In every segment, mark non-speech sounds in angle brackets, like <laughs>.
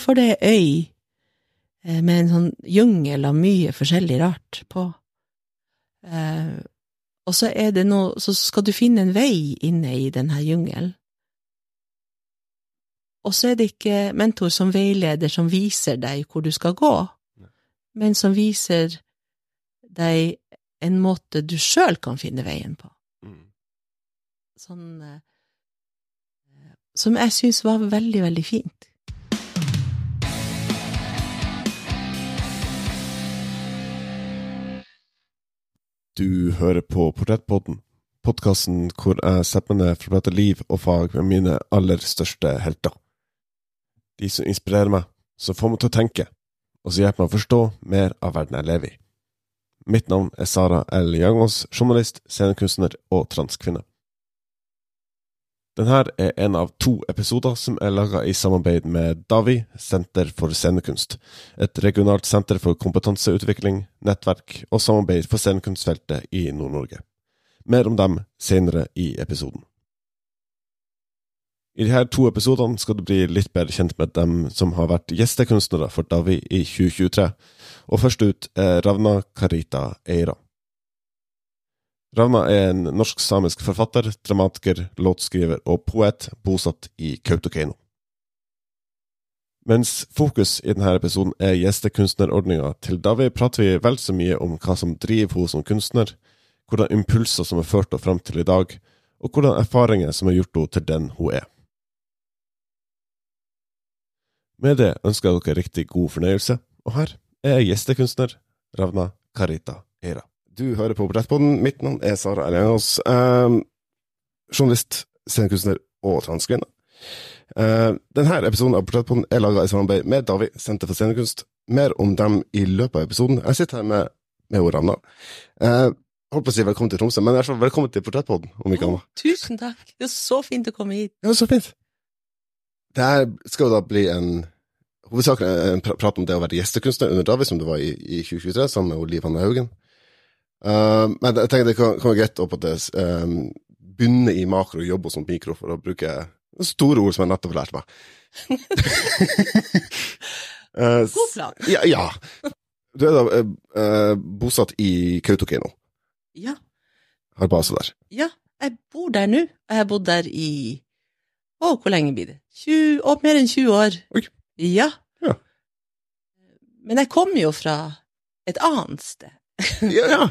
for det er øy eh, med en sånn jungel av mye forskjellig rart på. Eh, og så er det noe Så skal du finne en vei inne i denne jungelen. Og så er det ikke mentor som veileder som viser deg hvor du skal gå, men som viser deg en måte du sjøl kan finne veien på. Mm. Sånn eh, Som jeg syns var veldig, veldig fint. Du hører på Portrettpodden, podkasten hvor jeg setter meg ned for å prate liv og fag med mine aller største helter. De som inspirerer meg, som får meg til å tenke, og som hjelper meg å forstå mer av verden jeg lever i. Mitt navn er Sara L. Jangås, journalist, scenekunstner og transkvinne. Denne er en av to episoder som er laga i samarbeid med Davi, Senter for scenekunst, et regionalt senter for kompetanseutvikling, nettverk og samarbeid for scenekunstfeltet i Nord-Norge. Mer om dem senere i episoden. I disse to episodene skal du bli litt bedre kjent med dem som har vært gjestekunstnere for Davi i 2023, og først ut er Ravna Karita Eira. Ravna er en norsk-samisk forfatter, dramatiker, låtskriver og poet bosatt i Kautokeino. Mens fokus i denne episoden er gjestekunstnerordninga til Davi, prater vi vel så mye om hva som driver henne som kunstner, hvordan impulser som har ført henne fram til i dag, og hvordan erfaringer som har gjort henne til den hun er. Med det ønsker jeg dere riktig god fornøyelse, og her er gjestekunstner Ravna Karita Eira. Du hører på Portrettpodden. Mitt navn er Sara Erlengås. Eh, journalist, scenekunstner og transkvinne. Eh, denne episoden av Portrettpodden er laga i samarbeid med Davi, Senter for scenekunst. Mer om dem i løpet av episoden. Jeg sitter her med, med Ranna. Eh, holdt på å si velkommen til Tromsø, men fall velkommen til Portrettpodden, om ikke annet. annet. tusen takk! Det er så fint å komme hit. Ja, så fint. Det her skal jo da bli en hovedsakelig en prat om det å være gjestekunstner under David, som det var i, i 2023, sammen med Liv Hanne Haugen. Uh, men jeg tenker det kan, kan være greit å på det, um, begynne i makro og jobbe som mikro, for å bruke store ord som jeg nettopp har lært meg. <laughs> Uh, God plan. Ja, ja. Du er da eh, eh, bosatt i Kautokeino. Ja. Har base der. Ja, jeg bor der nå. Jeg har bodd der i Å, hvor lenge blir det? 20, å, mer enn 20 år. Oi. Ja. Ja. Men jeg kommer jo fra et annet sted. Ja, ja.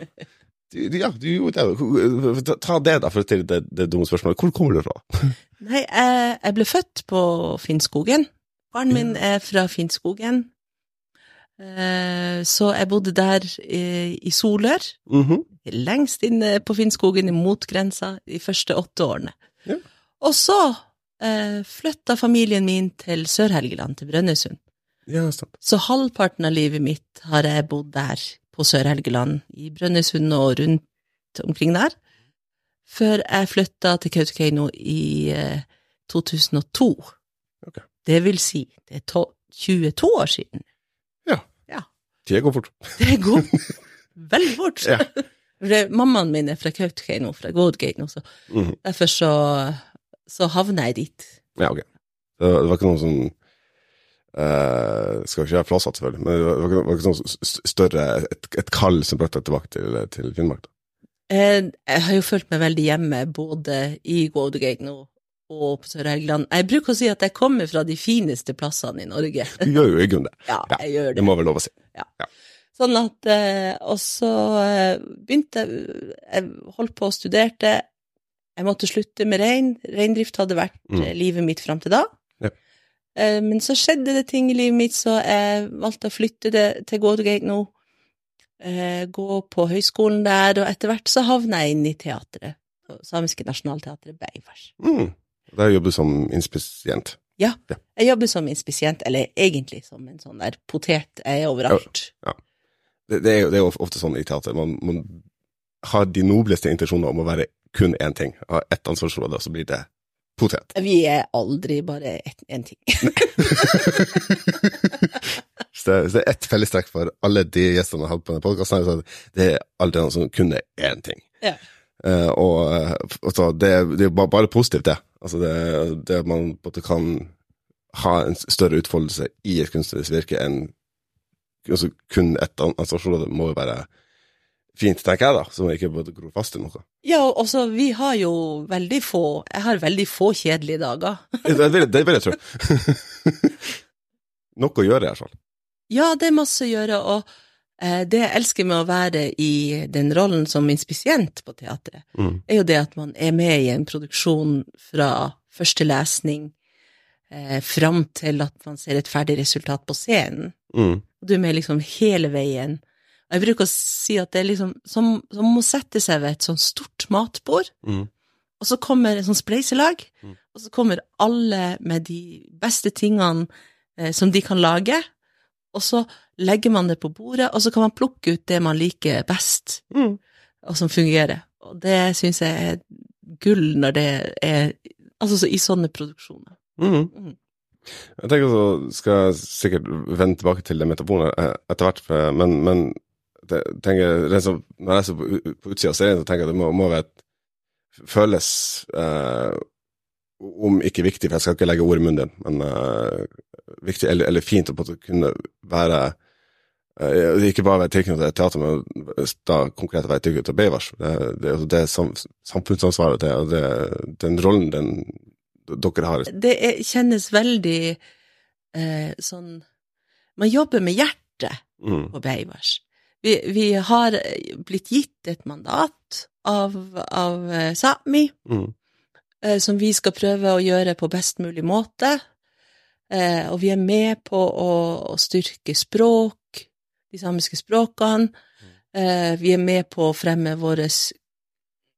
Du, ja, du gjorde det. Ta- det, da, for å stille det, det dumme spørsmålet. Hvor kommer du fra? <laughs> Nei, jeg, jeg ble født på Finnskogen. Faren min er fra Finnskogen. Eh, Så jeg bodde der i, Solør, Solør, -hmm. lengst inne på Finnskogen, imot grensa, de første åtte årene. Ja. Og så eh, flytta familien min til Sør-Helgeland, til Brønnøysund. Ja. Så halvparten av livet mitt har jeg bodd der, på Sør-Helgeland, i Brønnøysund og rundt omkring der, før jeg flytta til Kautokeino i eh, 2002. Okay. Det vil si, det er to 22 år siden. Ja, Tida går fort. Det går <laughs> veldig fort. Ja. Mammaen min er fra Kautokeino, fra Godgeino, så Mhm. derfor så, så havna jeg dit. Ja, ok. Det var, det var ikke noe sånn eh, Skal ikke være flåsete, selvfølgelig, men det var, var ikke- sånn større Et, et kall som brakte deg tilbake til, til Finnmark? Eh, Jeg har jo følt meg veldig hjemme både i Godgate nå og på Sør-Helgeland. Jeg bruker å si at jeg kommer fra de fineste plassene i Norge. Du gjør jo i grunnen det. <laughs> Ja, Ja, jeg gjør Det det. må vel lov å si. Sånn at eh, Og så eh, begynte jeg Jeg holdt på og studerte. Jeg måtte slutte med rein. Reindrift hadde vært Mm. eh, livet mitt fram til da. Ja. Eh, Men så skjedde det ting i livet mitt, så jeg valgte å flytte det til nå. Eh, Gå på høyskolen der, og etter hvert så havna jeg inn i teatret. Samiske Nationaltheatret Beivars. Mm. Der jobber du som inspisient. Jeg jobber som inspisient, eller egentlig som en sånn der potet. Jeg er overalt. Det, det, er, jo, det er jo ofte sånn i teater. Man, man har de nobleste intensjoner om å være kun én ting. Ha ett ansvarsområde, og så blir det potet. Vi er aldri bare én ting. <laughs> Så det, det er ett fellestrekk for alle de gjestene jeg har hatt på denne podkasten. Det er aldri noen som kun er én ting. Ja. Uh, og og så det, det er bare, bare positivt, det. Altså det, det man måte kan ha en større utfoldelse i et kunstnerisk virke enn altså kun ett ansvarsområde må jo være fint, tenker jeg, da, som ikke burde gro fast i noe. Ja, og også, vi har jo veldig få Jeg har veldig få kjedelige dager. <laughs> det, vil, det vil jeg tro. Noe å gjøre, i hvert fall. Ja, det er masse å gjøre, og eh, det jeg elsker med å være i den rollen som inspisient på teatret, Mm. er jo det at man er med i en produksjon fra første lesning eh, fram til at man ser et ferdig resultat på scenen. Mm. Du er med liksom hele veien. Jeg bruker å si at det er liksom som, som å sette seg ved et sånn stort matbord, Mm. og så kommer et sånt spleiselag, Mm. og så kommer alle med de beste tingene eh, som de kan lage, og så legger man det på bordet, og så kan man plukke ut det man liker best, Mm. og som fungerer. Og det syns jeg er gull når det er Altså så i sånne produksjoner. Mm. Mm. Jeg tenker så skal jeg sikkert vende tilbake til det metaforen eh, etter hvert, men, men det, tenker, det som, når jeg ser på, på utsida av serien, så tenker jeg at det må, må være et, føles eh, om ikke viktig, for jeg skal ikke legge ord i munnen din, men eh, viktig eller, eller fint å kunne være eh, ikke bare være tilknyttet til teater, men da konkret være tilknyttet til Beivars. Det, det, er det sam, samfunnsansvaret til, og det, den rollen den, dere har. Det er, kjennes veldig eh, sånn Man jobber med hjertet Mm. på Beivars. Vi, vi har blitt gitt et mandat av, av eh, Sápmi, Mm. eh, som vi skal prøve å gjøre på best mulig måte. Eh, og vi er med på å, å styrke språk, de samiske språkene. Eh, vi er med på å fremme vår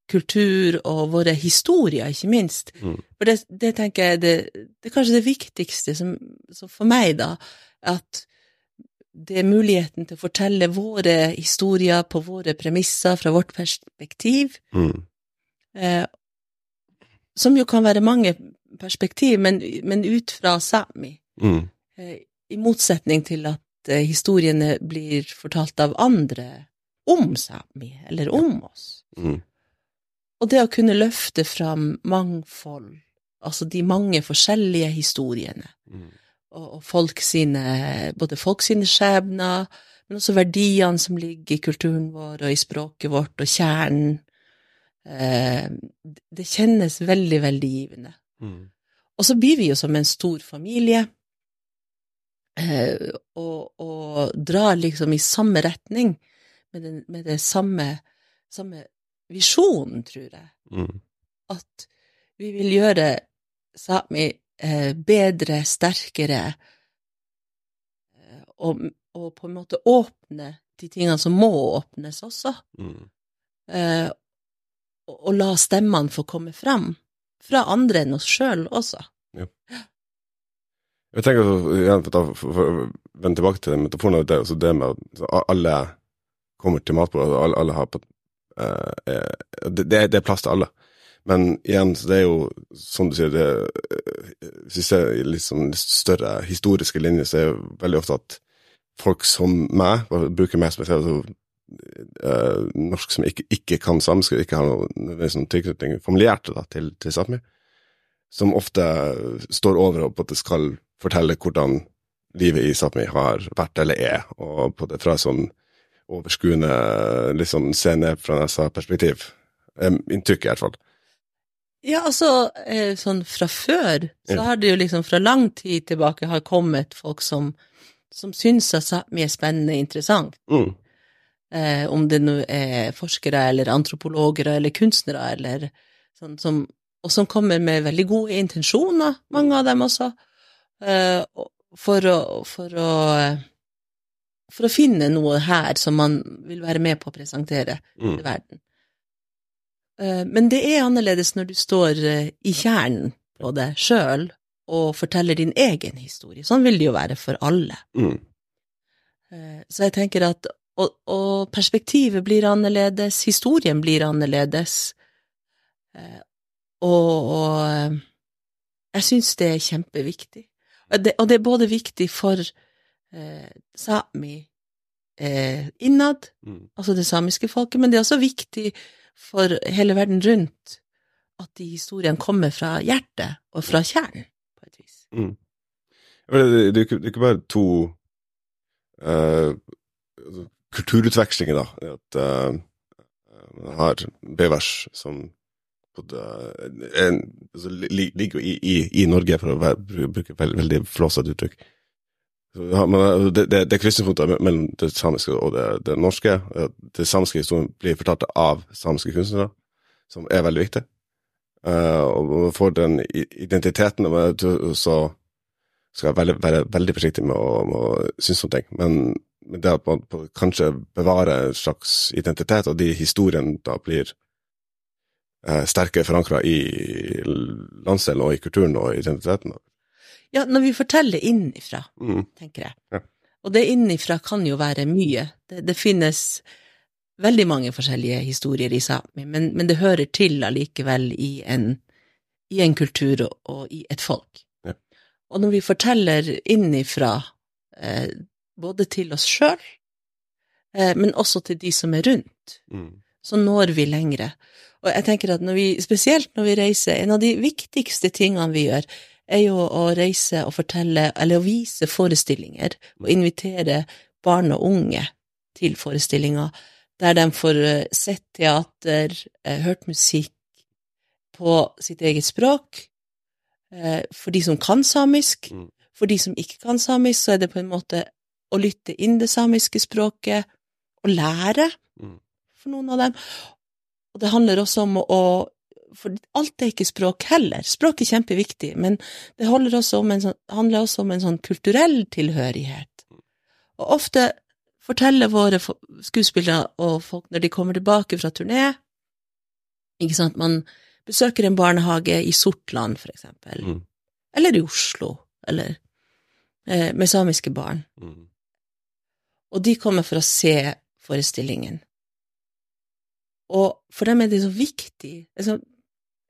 kultur og våre historier, ikke minst. Mm. For det, det tenker jeg det, det er kanskje det viktigste som, som for meg, da, at det er muligheten til å fortelle våre historier på våre premisser, fra vårt perspektiv, Mm. eh, som jo kan være mange perspektiv, men, men ut fra Sápmi. Mm. Eh, I motsetning til at eh, historiene blir fortalt av andre om Sápmi, eller om oss. Mm. Og det å kunne løfte fram mangfold, altså de mange forskjellige historiene, Mm. Og, og folk sine, både folk sine skjebner, men også verdiene som ligger i kulturen vår og i språket vårt, og kjernen. Eh, det kjennes veldig, veldig givende. Mm. Og så blir vi jo som en stor familie, eh, og, og drar liksom i samme retning, med, den, med det samme, samme visjonen, tror jeg. Mm. At vi vil gjøre Sápmi bedre, sterkere, eh, og, og på en måte åpne de tingene som må åpnes også, Mm. eh, og, og la stemmene få komme frem, fra andre enn oss sjøl også. Jeg tenker så, igjen, for, å- vende tilbake til den metaforen, det, er det med at alle kommer til matbordet, og alle, alle har på eh, eh, det, det det er plass til alle. Men igjen, det er jo, som du sier, det, eh, hvis vi ser i litt sånn større historiske linjer, så er det veldig ofte at folk som meg, bruker meg som eksempel, så, eh, norsk som ikke, ikke kan samisk, og ikke har noen sånn tilknytning familiært da, til, til Sápmi, som ofte står over og på at det skal fortelle hvordan livet i Sápmi har vært eller er, og på det fra sånn overskuende, litt sånn se ned fra nesa-perspektiv. Inntrykket, Inntrykk, i hvert fall. Ja, altså, eh, sånn fra før, så har det jo liksom fra lang tid tilbake har kommet folk som, som syns at Sápmi er spennende og interessant. Mm. Eh, om det nå er forskere eller antropologer eller kunstnere eller sånn som Og som kommer med veldig gode intensjoner, mange av dem også, eh, for å, for å For å finne noe her som man vil være med på å presentere Mm. til verden. Eh, Men det er annerledes når du står eh, i kjernen på det sjøl og forteller din egen historie. Sånn vil det jo være for alle. Mm. Eh, Så jeg tenker at og, og perspektivet blir annerledes, historien blir annerledes. Og, og jeg syns det er kjempeviktig. Og det, og det er både viktig for eh, Sápmi eh, innad, Mm. altså det samiske folket, men det er også viktig for hele verden rundt at de historiene kommer fra hjertet og fra kjernen, på et vis. Mm. Det det det er ikke bare to eh, altså, kulturutvekslinger, da. At uh, man har Bevers som på en, altså, ligger i, i, i Norge, for å være, bruke veldig flåsete uttrykk. Men, eh, det, det, det krysningspunkter mellom det samiske og det, det norske. Det samiske historien blir fortalt av samiske kunstnere, som er veldig viktig. Eh, og man får den identiteten, og så skal jeg være, være veldig forsiktig med å, å synes om ting. Men, det at man kanskje bevarer en slags identitet, og de historiene da blir sterke sterkere forankra i landsdelen og i kulturen og identiteten. Ja, når vi forteller innifra, Mm. tenker jeg. Ja. Og det innifra kan jo være mye. Det, det finnes veldig mange forskjellige historier i Sápmi, men, men det hører til allikevel i en, i en kultur og, og i et folk. Ja. Og når vi forteller innifra, eh, både til oss sjøl, eh, men også til de som er rundt, Mm. så når vi lengre. Og jeg tenker at når vi, spesielt når vi reiser, en av de viktigste tingene vi gjør, er jo å reise og fortelle, eller å vise forestillinger, og invitere barn og unge til forestillinger, der de får eh, sett teater, eh, hørt musikk på sitt eget språk. Eh, For de som kan samisk, Mm. for de som ikke kan samisk, så er det på en måte å lytte inn det samiske språket, og lære Mm. for noen av dem. Og det handler også om å For alt er ikke språk heller. Språk er kjempeviktig, men det også om en sånn, handler også om en sånn kulturell tilhørighet. Og ofte forteller våre skuespillere og folk når de kommer tilbake fra turné Ikke sant, man besøker en barnehage i Sortland, for eksempel, Mm. eller i Oslo, eller eh, med samiske barn, Mm. og de kommer for å se forestillingen. Og for dem er det så viktig. Altså,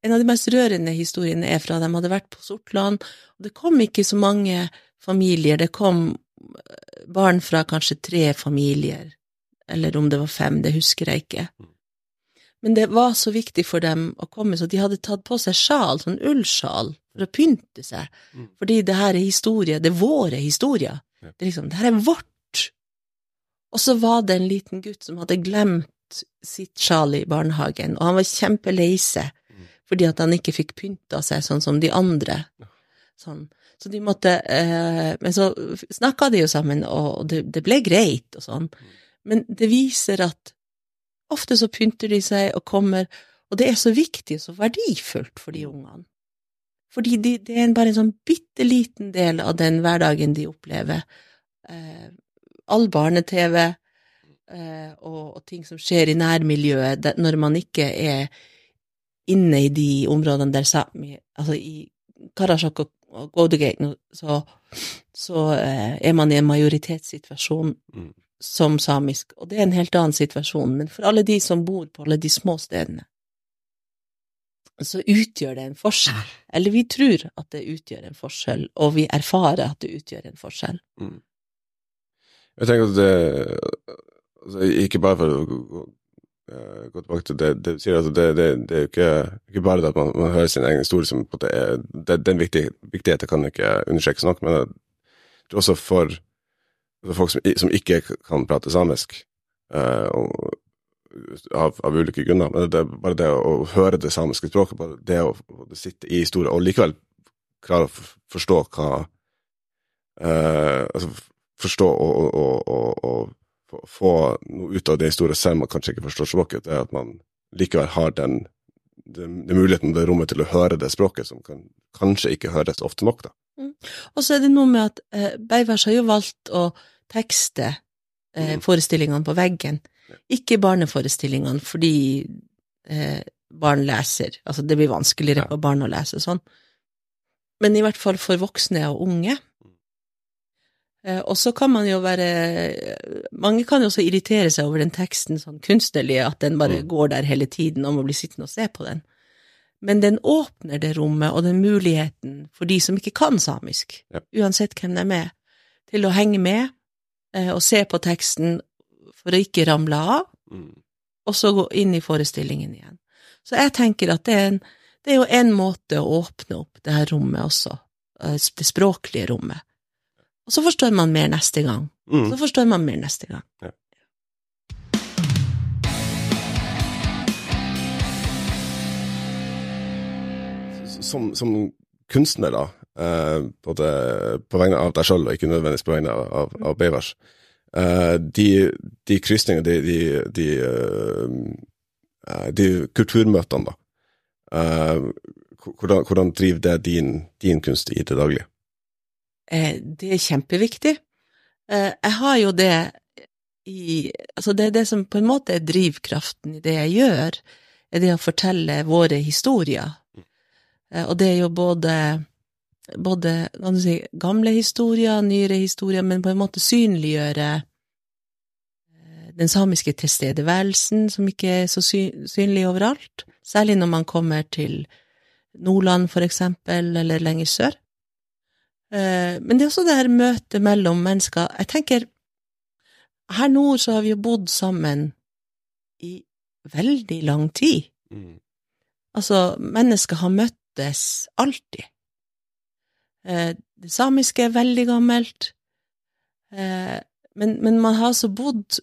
en av de mest rørende historiene er fra de hadde vært på Sortland, og det kom ikke så mange familier, det kom eh, barn fra kanskje tre familier, eller om det var fem, det husker jeg ikke. Men det var så viktig for dem å komme, så de hadde tatt på seg sjal, sånn ullsjal, for å pynte seg, Mm. fordi det her er historie, det er våre historier. Det er liksom, det her er vårt. Og så var det en liten gutt som hadde glemt sitt sjal i barnehagen, og han var kjempelei seg Mm. Fordi at han ikke fikk pynta seg sånn som de andre. Sånn. Så de måtte eh, Men så snakka de jo sammen, og det, det ble greit og sånn. Men det viser at ofte så pynter de seg og kommer, og det er så viktig og så verdifullt for de ungene. Fordi de, det er bare en sånn bitte liten del av den hverdagen de opplever. Eh, all barne-TV eh, og, og ting som skjer i nærmiljøet det, når man ikke er inne i de områdene der Sápmi Altså i Karasjok og, Godugate, så, så eh, er man i en majoritetssituasjon Mm. som samisk, og det er en helt annen situasjon. Men for alle de som bor på alle de små stedene, så utgjør det en forskjell. Eller vi tror at det utgjør en forskjell, og vi erfarer at det utgjør en forskjell. Jeg tenker at det altså, Ikke bare for å eh, gå tilbake til det det sier, altså det, det, det er jo ikke, ikke bare det at man, man hører sin egen historie som på måte er det, Den viktig, viktigheten kan ikke understrekes nok, men det også for, for folk som, som ikke kan prate samisk, eh, og, av, av ulike grunner, men det er bare det å høre det samiske språket, bare det å, å sitte i historie, og likevel klare å forstå hva eh, altså forstå og, og, og få- noe ut av det historien selv om man kanskje ikke forstår språket, det er at man likevel har den, den, den muligheten og det rommet til å høre det språket, som kan, kanskje ikke høres ofte nok, da. Og så er det noe med at eh, Beivers har jo valgt å tekste eh, Mhm. forestillingene på veggen, ikke barneforestillingene, fordi eh, barn leser, altså det blir vanskeligere for barn å lese sånn. Men i hvert fall for voksne og unge. Eh, og så kan man jo være Mange kan jo også irritere seg over den teksten sånn kunstnerlig, at den bare Mm. går der hele tiden, og må bli sittende og se på den. Men den åpner det rommet og den muligheten for de som ikke kan samisk, Ja. uansett hvem de er, til å henge med eh, og se på teksten for å ikke ramle av, og så gå inn i forestillingen igjen. Så jeg tenker at det er, en, det er jo en måte å åpne opp det her rommet også, eh, det språklige rommet. Og så forstår man mer neste gang. Mm. Så forstår man mer neste gang. Ja. Som, som kunstner, da, eh, både på vegne av deg sjøl og ikke nødvendigvis på vegne av, av, av Beivars, eh, de, de krysningene, de, de, de, eh, de kulturmøtene, da, eh, hvordan, hvordan driver det din, din kunst i det daglige? Eh, det er kjempeviktig. Eh, jeg har jo det i Altså, det er det som på en måte er drivkraften i det jeg gjør, er det å fortelle våre historier. Eh, og det er jo både både kan du si, gamle historier, nyere historier, men på en måte synliggjøre den samiske tilstedeværelsen, som ikke er så synlig overalt. Særlig når man kommer til Nordland, for eksempel, eller lenger sør. Eh, Men det er også det her møtet mellom mennesker. Jeg tenker, her nord så har vi jo bodd sammen i veldig lang tid. Altså, mennesker har møttes alltid. Eh, Det samiske er veldig gammelt, eh, men, men man har altså bodd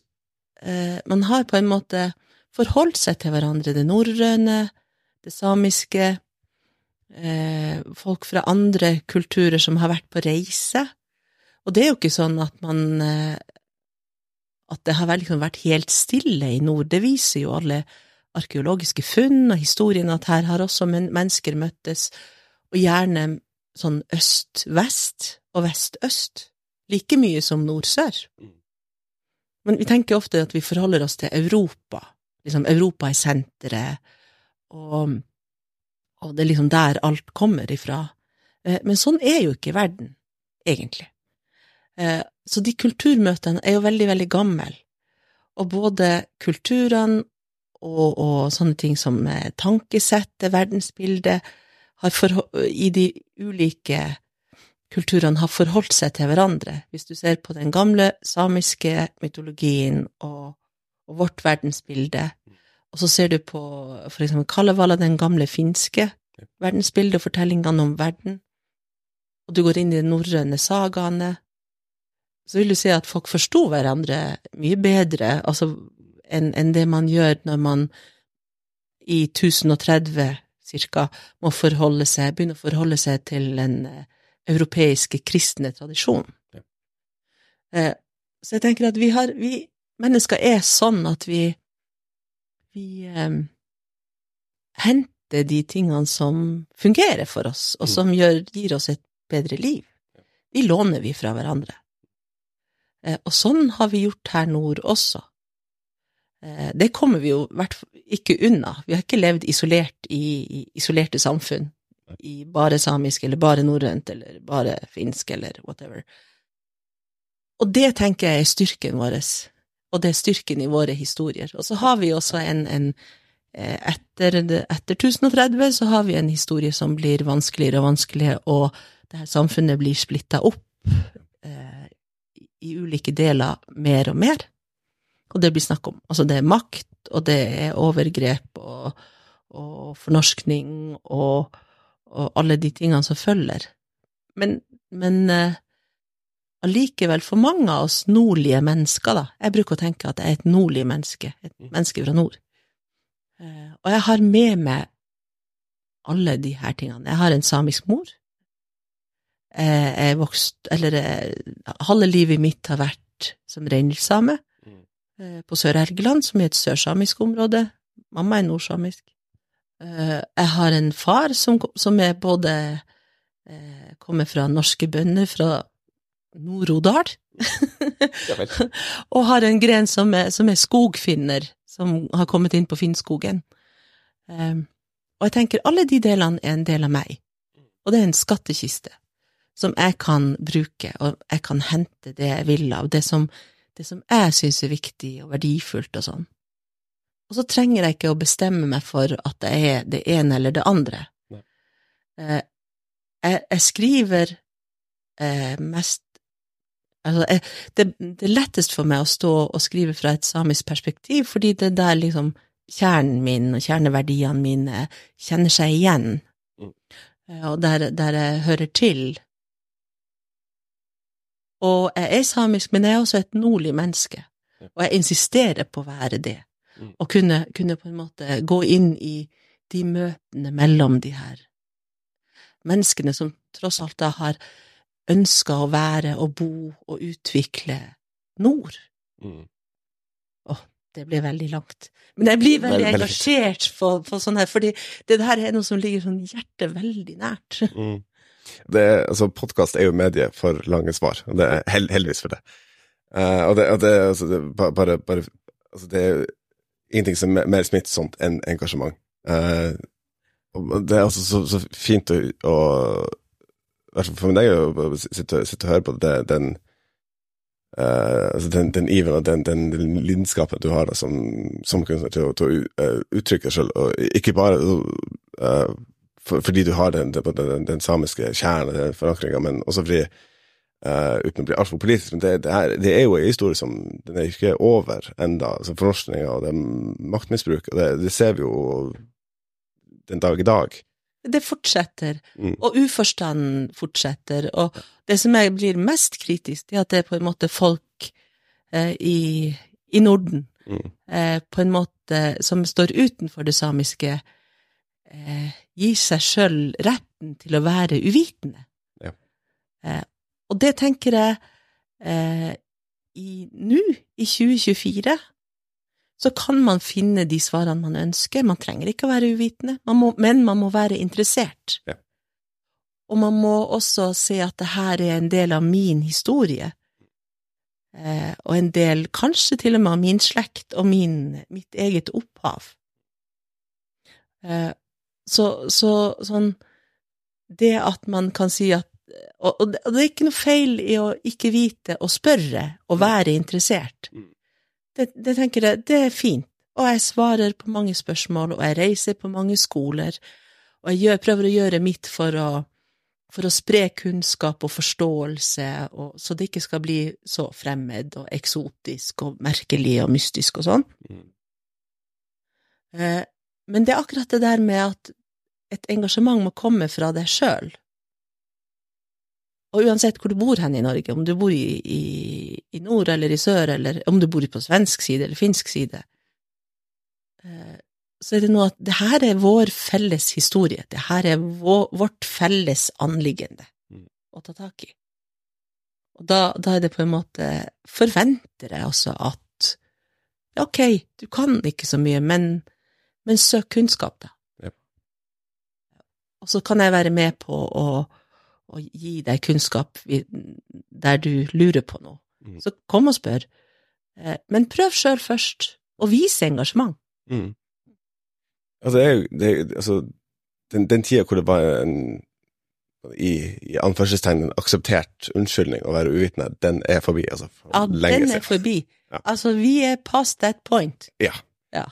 Man har på en måte forholdt seg til hverandre, det norrøne, det samiske, eh, folk fra andre kulturer som har vært på reise. Og det er jo ikke sånn at man eh, At det har liksom vært helt stille i nord. Det viser jo alle arkeologiske funn og historien at her har også men mennesker møttes, og gjerne sånn øst-vest og vest-øst. Like mye som nord-sør. Men vi tenker ofte at vi forholder oss til Europa. Liksom Europa er senteret, og, og det er liksom der alt kommer ifra. Eh, Men sånn er jo ikke verden, egentlig. Eh, Så de kulturmøtene er jo veldig, veldig gamle. Og både kulturene og, og sånne ting som eh, tankesettet, verdensbildet, i de ulike kulturene har forholdt seg til hverandre. Hvis du ser på den gamle samiske mytologien og, og vårt verdensbilde, og så ser du på for eksempel Kalevala, den gamle finske verdensbildet og fortellingene om verden, og du går inn i de norrøne sagaene, så vil du si at folk forsto hverandre mye bedre altså, enn en det man gjør når man i 1030 cirka må forholde seg, begynne å forholde seg til den eh, europeiske kristne tradisjonen. Ja. Eh, så jeg tenker at vi har vi mennesker er sånn at vi vi eh, henter de tingene som fungerer for oss, og Mm. som gjør, gir oss et bedre liv. De låner vi fra hverandre. Eh, og sånn har vi gjort her nord også. Eh, det kommer vi jo ikke unna. Vi har ikke levd isolert i, i isolerte samfunn, i bare samisk eller bare norrønt eller bare finsk eller whatever. Og det tenker jeg er styrken vår, og det er styrken i våre historier. Og så har vi også en, en eh, etter, etter 1030 så har vi en historie som blir vanskeligere og vanskeligere, og det her samfunnet blir splitta opp eh, i ulike deler mer og mer. Og det blir snakk om Altså, det er makt, og det er overgrep og, og fornorskning og, og alle de tingene som følger. Men, men eh, allikevel, for mange av oss nordlige mennesker, da Jeg bruker å tenke at jeg er et nordlig menneske, et menneske fra nord. Eh, og jeg har med meg alle de her tingene. Jeg har en samisk mor. Eh, Jeg er vokst Eller eh, halve livet mitt har vært som reindriftssame Mm. på Sør-Helgeland, som er et sørsamisk område. Mamma er nordsamisk. Jeg har en far som, som er både Kommer fra norske bønder fra Nord-Odal, <laughs> og har en gren som er, som er skogfinner, som har kommet inn på Finnskogen. Um, og jeg tenker alle de delene er en del av meg, og det er en skattkiste som jeg kan bruke, og jeg kan hente det jeg vil av, det som, det som jeg syns er viktig og verdifullt og sånn. Og så trenger jeg ikke å bestemme meg for at det er det ene eller det andre. Eh, jeg, jeg skriver uh, mest Altså, jeg, det, det er lettest for meg å stå og skrive fra et samisk perspektiv, fordi det er der liksom kjernen min og kjerneverdiene mine kjenner seg igjen, Mm. Eh, og der, der jeg hører til. Og jeg er samisk, men jeg er også et nordlig menneske. Og jeg insisterer på å være det. Mm. Og kunne, kunne på en måte gå inn i de møtene mellom de her menneskene som tross alt da har ønska å være og bo og utvikle nord. Mm. Det blir veldig langt. Men jeg blir veldig Veldig- engasjert på, på sånn her, fordi det her er noe som ligger sånn hjertet veldig nært. <laughs> Mm. Det altså, Podkast er jo medie for lange svar, og det er held, heldigvis for det. Uh, og det, og det, altså, det, bare, bare, altså, det er jo ingenting som er mer smittsomt enn engasjement. Uh, det er altså så, så fint å, å for meg å sitte, og høre på det, den Uh, altså den, den iveren og den, den, den lidenskapen du har da, som, som kunstner til, å- til å u- eh, uttrykke deg selv, og ikke bare uh, for, fordi du har den, samiske kjernen, den forankringa, men også fordi uten å bli altfor politisk, men det, det, er, det er jo en historie som den er ikke over enda, altså fornorskninga og det maktmisbruket, det, det ser vi jo den dag i dag. Det fortsetter, Mm. og uforstanden fortsetter, og det som jeg blir mest kritisk, det er at det er på en måte folk eh, i, i Norden, Mm. eh, på en måte som står utenfor det samiske, eh, gir seg sjøl retten til å være uvitende. Ja. Eh, og det tenker jeg eh, i nå, i 2024, så kan man finne de svarene man ønsker. Man trenger ikke å være uvitende, man må, men man må være interessert. Ja. Og man må også se at det her er en del av min historie. Eh, og en del, kanskje til og med av min slekt og min, mitt eget opphav. Eh, så, så sånn Det at man kan si at og, og det og det er ikke noe feil i å ikke vite og spørre og være interessert. Mm. Det, det tenker jeg, det er fint. Og jeg svarer på mange spørsmål, og jeg reiser på mange skoler, og jeg gjør, prøver å gjøre mitt for å, for å spre kunnskap og forståelse, og, så det ikke skal bli så fremmed og eksotisk og merkelig og mystisk og sånn. Mm. Eh, men det er akkurat det der med at et engasjement må komme fra deg sjøl. Og uansett hvor du bor hen i Norge, om du bor i, i, i nord eller i sør, eller om du bor på svensk side eller finsk side, eh, så er det noe at det her er vår felles historie, det her er vår, vårt felles anliggende Mm. å ta tak i. Og da, da er det på en måte Forventer jeg også at ok, du kan ikke så mye, men, men søk kunnskap, da. Ja. Og så kan jeg være med på å, å gi deg kunnskap der du lurer på noe. Mm. Så kom og spør. Eh, Men prøv sjøl først, og vis engasjement. Mm. Altså, det er jo det, er- altså, den, den tida hvor det var en i, i anførselstegn akseptert unnskyldning å være uvitende, den er forbi, altså. For Ja, den er siden. forbi. Ja. Altså, vi er past that point. Ja. Ja.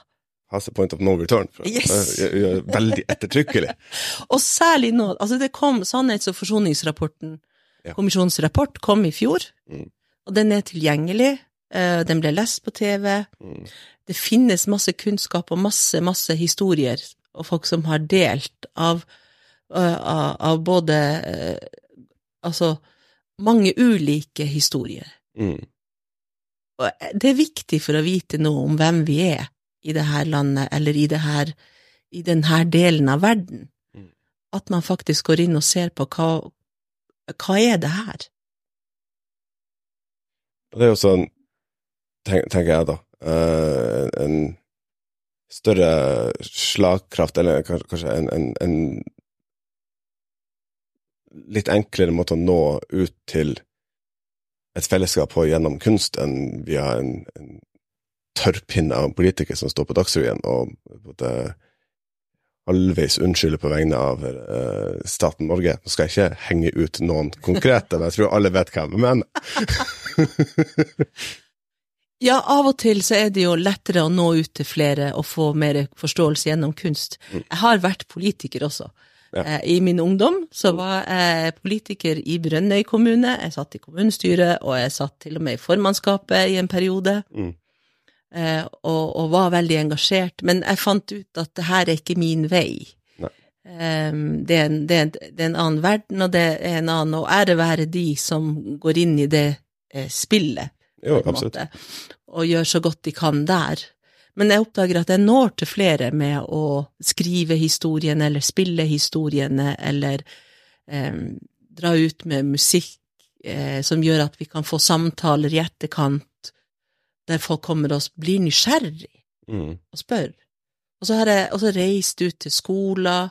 Has a point of no return. Yes. Er veldig ettertrykkelig. <laughs> Og særlig nå, altså det kom Sannhets- og forsoningsrapporten, Ja. kommisjonens rapport, kom i fjor, Mm. og den er tilgjengelig. eh, Den ble lest på TV. Mm. Det finnes masse kunnskap og masse, masse historier, og folk som har delt av, eh, av, av både eh, Altså mange ulike historier. Mm. Og det er viktig for å vite noe om hvem vi er i det her landet, eller i det her, i denne delen av verden. Mm. At man faktisk går inn og ser på hva, hva er det her? Det er jo sånn, tenk, tenker jeg da, uh, en større slagkraft, eller kanskje en, en, en litt enklere måte å nå ut til et fellesskap på gjennom kunst enn via en, en tørrpinne av politikere som står på Dagsrevyen og en halvveis unnskylder på vegne av uh, staten Norge. Nå skal jeg ikke henge ut noen konkrete, men jeg tror alle vet hva jeg mener. <laughs> Ja, av og til så er det jo lettere å nå ut til flere og få mer forståelse gjennom kunst. Mm. Jeg har vært politiker også. Ja. Eh, I min ungdom så var jeg politiker i Brønnøy kommune, jeg satt i kommunestyret, og jeg satt til og med i formannskapet i en periode. Mm. Eh, og, og var veldig engasjert, men jeg fant ut at det her er ikke min vei. Um, det, er en, det, er en, det, er en, annen verden, og det er en annen Og ære være de som går inn i det eh, spillet, jo, absolutt. Måte, og gjør så godt de kan der. Men jeg oppdager at jeg når til flere med å skrive historiene, eller spille historiene, eller eh, dra ut med musikk eh, som gjør at vi kan få samtaler i etterkant, der folk kommer og blir nysgjerrig Mm. og spør. Og så har jeg også reist ut til skoler,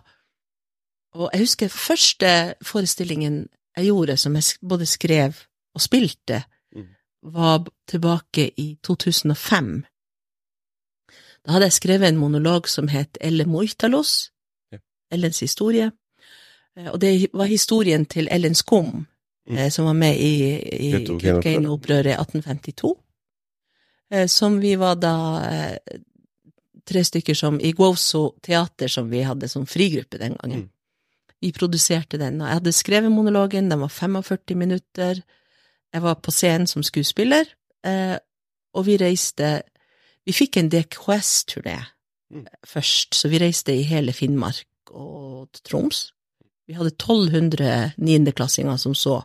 og jeg husker første forestillingen jeg gjorde, som jeg både skrev og spilte, Mm. var tilbake i 2005. Da hadde jeg skrevet en monolog som het Elle Moitalos, Ja. Ellens historie, Eh, og det var historien til Ellen Skum, Mm. eh, som var med i, i. Kautokeino-opprøret i 1852. Eh, Som vi var da eh, tre stykker som i Gwoso teater, som vi hadde som frigruppe den gangen. Mm. Vi produserte den, og jeg hadde skrevet monologen, den var 45 minutter. Jeg var på scenen som skuespiller, eh, og vi reiste Vi fikk en DKS-turné Mm. først, så vi reiste i hele Finnmark og Troms. Vi hadde 1200 niendeklassinger som så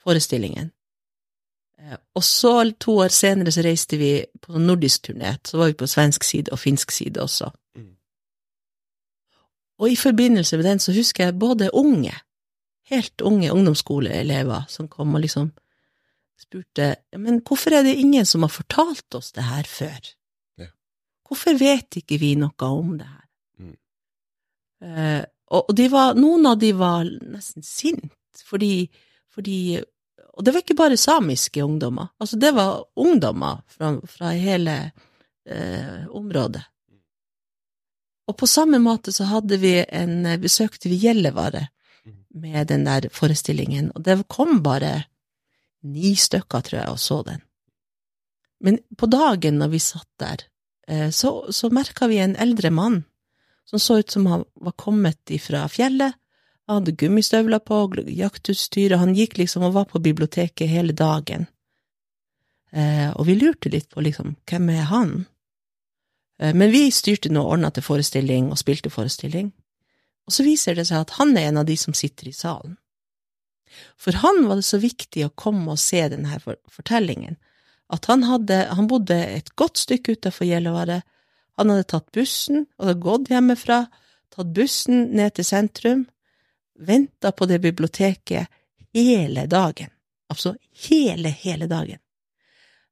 forestillingen. Og så, to år senere, så reiste vi på nordisk turné. Så var vi på svensk side og finsk side også. Mm. Og i forbindelse med den så husker jeg både unge, helt unge ungdomsskoleelever som kom og liksom spurte men hvorfor er det ingen som har fortalt oss det her før? Ja. Hvorfor vet ikke vi noe om det her? Mm. Eh, og de var, noen av de var nesten sint, fordi, fordi Og det var ikke bare samiske ungdommer, altså det var ungdommer fra, fra hele eh, området. Og på samme måte så hadde vi en, besøkte vi Gjellivare med den der forestillingen, og det kom bare ni stykker, tror jeg, og så den. Men på dagen når vi satt der, eh, så, så merka vi en eldre mann som så ut som han var kommet ifra fjellet. Han hadde gummistøvler på, jaktutstyr, og han gikk liksom og var på biblioteket hele dagen. Eh, og vi lurte litt på liksom, hvem er han? Eh, men vi styrte nå og ordna til forestilling og spilte forestilling. Og så viser det seg at han er en av de som sitter i salen. For han var det så viktig å komme og se denne fortellingen, at han, hadde, han bodde et godt stykke utenfor Gjellivare. Han hadde tatt bussen, og hadde gått hjemmefra, tatt bussen ned til sentrum, venta på det biblioteket hele dagen. Altså hele, hele dagen.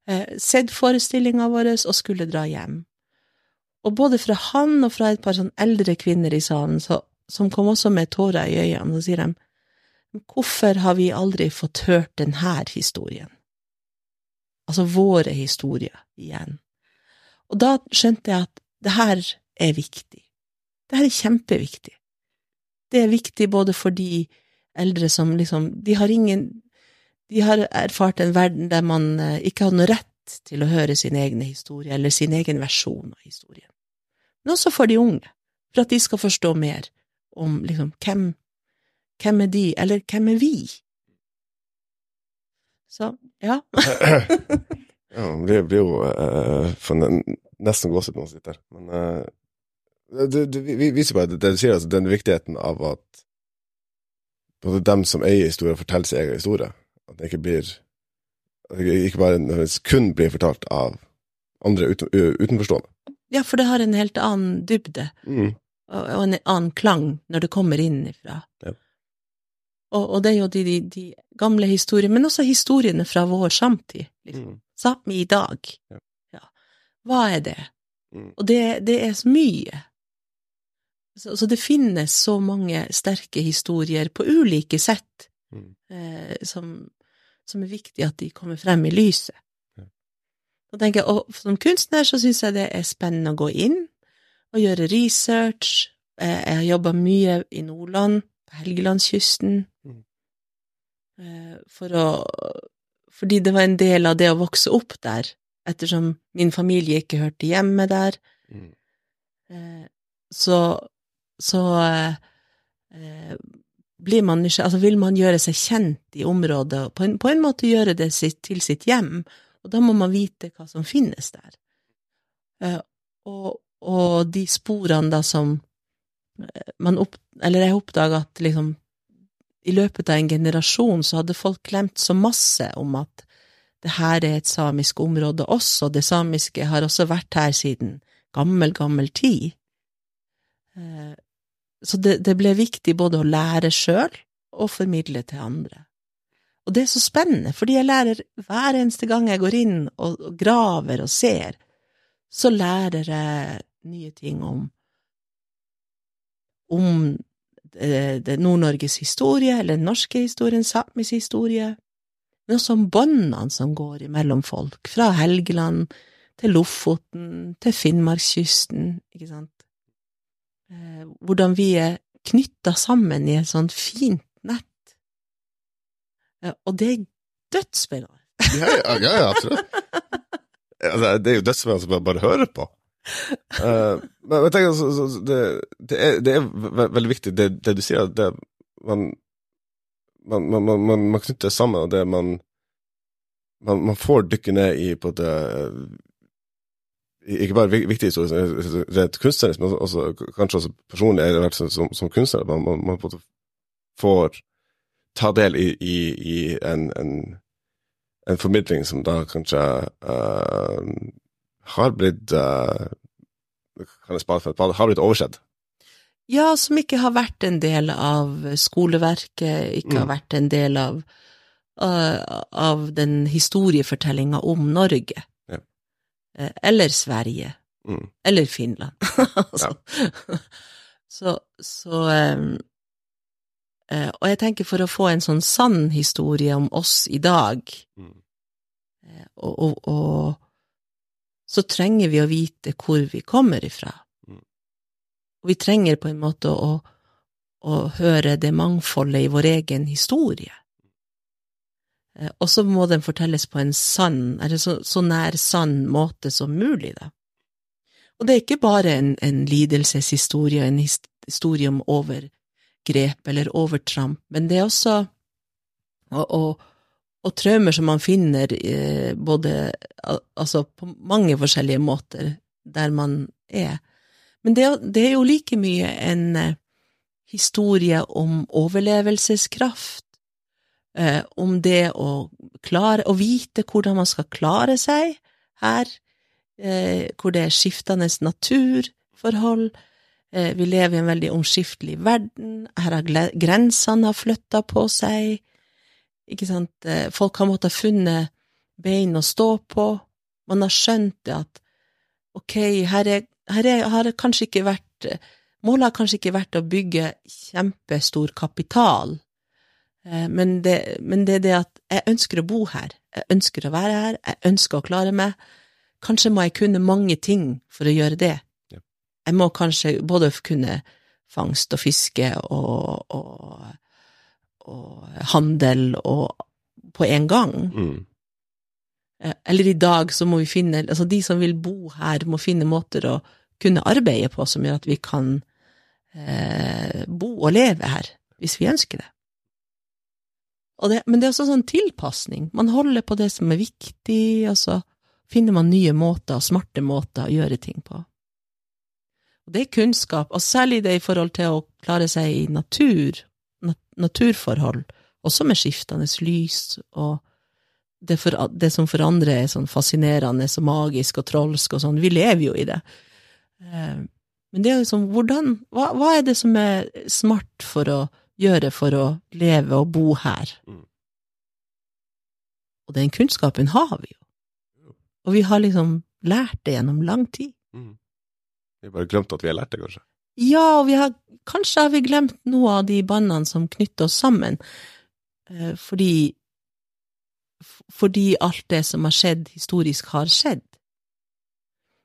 Eh, sett forestillinga vår og skulle dra hjem. Og både fra han og fra et par sånn eldre kvinner i salen, så, som kom også med tårer i øynene, så sier de hvorfor har vi aldri fått hørt denne historien? Altså våre historier igjen. Og da skjønte jeg at det her er viktig. Det her er kjempeviktig. Det er viktig både for de eldre som liksom De har ingen De har erfart en verden der man eh, ikke har noe rett til å høre sin egen historie, eller sin egen versjon av historien. Men også for de unge, for at de skal forstå mer om liksom hvem hvem er de, eller hvem er vi? Så, ja. <clears throat> ja, det blir, jo uh, for nesten gåsehud når man sitter her. Men uh, det, det viser bare det, du sier, altså den viktigheten av at både dem som eier historier, forteller sin egen historie. At det ikke blir at det ikke bare kun blir fortalt av andre uten, utenforstående. ja, for det har en helt annen dybde, Mm. og, og en annen klang når det kommer innifra. Ja. Og, og det er jo de, de, de gamle historiene, men også historiene fra vår samtid. Liksom. Mm. Sápmi i dag. Ja. Ja. Hva er det? Mm. Og det, det er så mye. Så, så det finnes så mange sterke historier på ulike sett Mm. eh, som, som er viktig at de kommer frem i lyset. Ja. Og, tenker jeg, og Som kunstner så syns jeg det er spennende å gå inn og gjøre research. Eh, jeg har jobba mye i Nordland, på Helgelandskysten, Mm. eh, for å Fordi det var en del av det å vokse opp der, ettersom min familie ikke hørte hjemme der. Mm. Eh, så så eh, eh, blir man nysgjerrig, altså vil man gjøre seg kjent i området, og på en, på en måte gjøre det sitt, til sitt hjem, og da må man vite hva som finnes der. Eh, og, og de sporene da som, man opp, Eller jeg oppdaga at liksom i løpet av en generasjon så hadde folk glemt så masse om at det her er et samisk område også, det samiske har også vært her siden gammel, gammel tid. Eh, så det, det ble viktig både å lære sjøl og formidle til andre. Og det er så spennende, fordi jeg lærer hver eneste gang jeg går inn og, graver og ser, så lærer jeg nye ting om om det Nord-Norges historie, eller den norske historien, samisk historie, men også om båndene som går imellom folk, fra Helgeland til Lofoten, til Finnmarkskysten, ikke sant. Eh, hvordan vi er knytta sammen i et sånt fint nett. Eh, og det er dødsspennende. Ja, ja, ja, absolutt. Altså, det er jo dødsspennende å bare hører på. Uh, men jeg tenker, så, så, det, det, er, det, er, veldig viktig, det, det du sier, man man, man, man, man, knytter sammen, og det man, man, får dykke ned i på det ikke bare viktig historie rent kunstnerisk, men også, kanskje også personlig, eller som, som kunstner. Man, man, man får ta del i, i, i en, en, en, formidling som da kanskje uh, har blitt uh, kan jeg spare for et par, har blitt oversett. Ja, som ikke har vært en del av skoleverket, ikke mm. har vært en del av, uh, av den historiefortellinga om Norge. Eh, eller Sverige. Mm. Eller Finland. <laughs> <laughs> altså. ja. Så, så um, uh, Og jeg tenker for å få en sånn sann historie om oss i dag, mm. uh, og, og, og, så trenger vi å vite hvor vi kommer ifra. Mm. Og vi trenger på en måte å, å høre det mangfoldet i vår egen historie. Eh, og så må den fortelles på en sann, eller så, så, nær sann måte som mulig, da. Og det er ikke bare en, en lidelseshistorie, en historie om overgrep eller overtramp, men det er også og, og, og traumer som man finner eh, både Altså på mange forskjellige måter der man er. Men det, det er jo like mye en eh, historie om overlevelseskraft, eh, om det å klare Å vite hvordan man skal klare seg her, eh, hvor det er skiftende naturforhold. Eh, vi lever i en veldig omskiftelig verden. Her har grensene har flytta på seg. Ikke sant? Eh, folk har måttet ha funnet bein å stå på. Man har skjønt det at ok, her, er, her er, har det kanskje ikke vært Målet har kanskje ikke vært å bygge kjempestor kapital men det, men det er det at jeg ønsker å bo her, jeg ønsker å være her, jeg ønsker å klare meg. Kanskje må jeg kunne mange ting for å gjøre det. Ja. Jeg må kanskje både kunne fangst og fiske og, og, og handel og på en gang. Mm. Eh, eller i dag så må vi finne Altså, de som vil bo her, må finne måter å kunne arbeide på som gjør at vi kan eh, bo og leve her, hvis vi ønsker det. Det, men det er også sånn tilpasning. Man holder på det som er viktig, og så finner man nye måter, smarte måter å gjøre ting på. Og det er kunnskap, og særlig det i forhold til å klare seg i natur, nat naturforhold, også med skiftende lys, og det, for, det, som for andre er sånn fascinerende og magisk og trolsk og sånn. Vi lever jo i det. Eh, men det er liksom, hvordan hva, hva er det som er smart for å gjøre for å leve og bo her? Mm. Og den kunnskapen har vi jo. Og vi har liksom lært det gjennom lang tid. Mm. Vi har bare glemt at vi har lært det, kanskje? Ja, og vi har, kanskje har vi glemt noe av de båndene som knytter oss sammen, eh, fordi, fordi alt det som har skjedd historisk, har skjedd.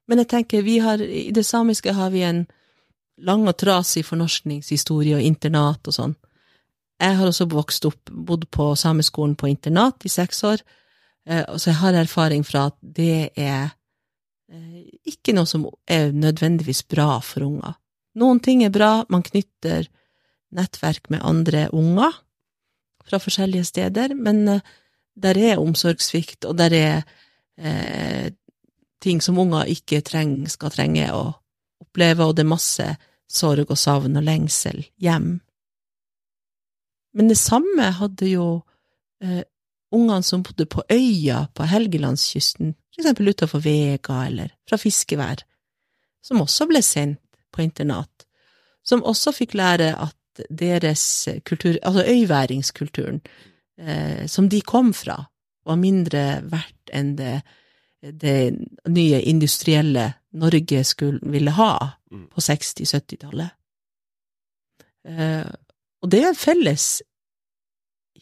Men jeg tenker, vi har, i det samiske har vi en lang og trasig fornorskningshistorie og internat og sånn. Jeg har også vokst opp, bodd på sameskolen på internat i seks år, eh, så jeg har erfaring fra at det er eh, ikke noe som er nødvendigvis bra for unger. Noen ting er bra, man knytter nettverk med andre unger fra forskjellige steder, men eh, der er omsorgssvikt, og der er ting som unger ikke treng, skal trenge å oppleve, og det er masse sorg og savn og lengsel hjem. Men det samme hadde jo eh, ungene som bodde på øya på Helgelandskysten, for eksempel utenfor Vega eller fra fiskevær, som også ble sendt på internat, som også fikk lære at deres kultur, altså øyværingskulturen, eh, som de kom fra, var mindre verdt enn det, det nye industrielle Norge skulle ville ha Mm. på 60-70-tallet. Eh, og det er en felles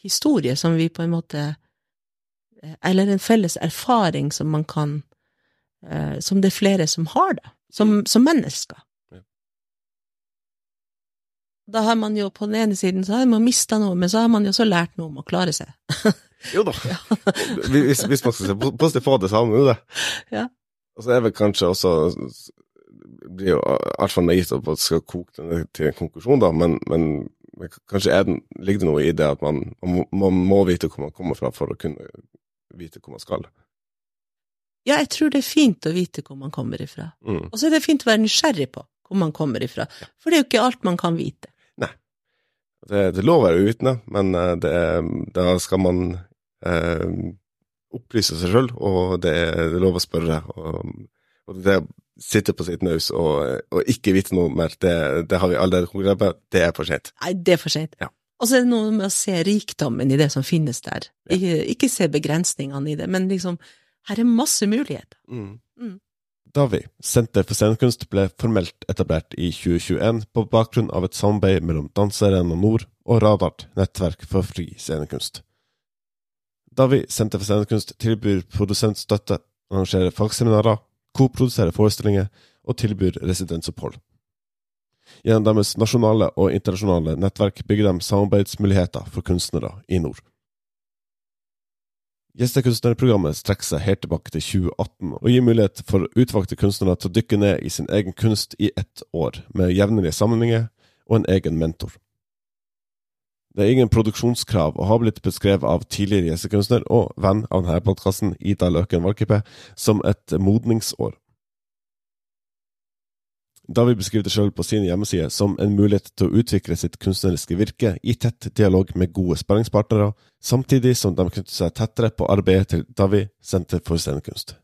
historie som vi på en måte eh, Eller en felles erfaring som man kan eh, Som det er flere som har, da. Som, som mennesker. Ja. Da har man jo på den ene siden så har man mista noe, men så har man jo også lært noe om å klare seg. <laughs> Jo da. <laughs> hvis, hvis man skal se positivt på det, så har man jo det. Ja. Og så er vel kanskje også blir jo i hvert fall naivt at man skal koke det til en konklusjon, da, men, men, men kanskje er den, ligger det noe i det at man, man, må, vite hvor man kommer fra for å kunne vite hvor man skal. Ja, jeg tror det er fint å vite hvor man kommer ifra. Mm. Og så er det fint å være nysgjerrig på hvor man kommer ifra. For det er jo ikke alt man kan vite. Det, det er lov å være uvitende, men eh, det da skal man eh, opplyse seg sjøl, og det det er lov å spørre. Og, og det sitte på sitt naus og, og ikke vite noe mer, det, det har vi allerede konkludert med, det er for sent. Nei, det er for sent. Ja. Og så er det noe med å se rikdommen i det som finnes der. Ja. Ikke, ikke se begrensningene i det, men liksom, her er masse muligheter. Mm. Mm. Davi, Senter for scenekunst, ble formelt etablert i 2021 på bakgrunn av et samarbeid mellom Danserarena Nord og Radart, nettverk for fri scenekunst. Davi, Senter for scenekunst, tilbyr produsentstøtte, arrangerer fagseminarer, koproduserer forestillinger og tilbyr residensopphold. Gjennom deres nasjonale og internasjonale nettverk bygger de samarbeidsmuligheter for kunstnere i nord. Gjestekunstnerprogrammet strekker seg helt tilbake til 2018 og gir mulighet for utvalgte kunstnere til å dykke ned i sin egen kunst i ett år, med jevnlige sammenhenger og en egen mentor. Det er ingen produksjonskrav og har blitt beskrevet av tidligere gjestekunstner og venn av denne podkasten, Ida Løken Valkeapää, som et modningsår. Davi beskriver det selv på sin hjemmeside som en mulighet til å utvikle sitt kunstneriske virke i tett dialog med gode sparringspartnere, samtidig som de knytter seg tettere på arbeidet til Davi Senter for scenekunst.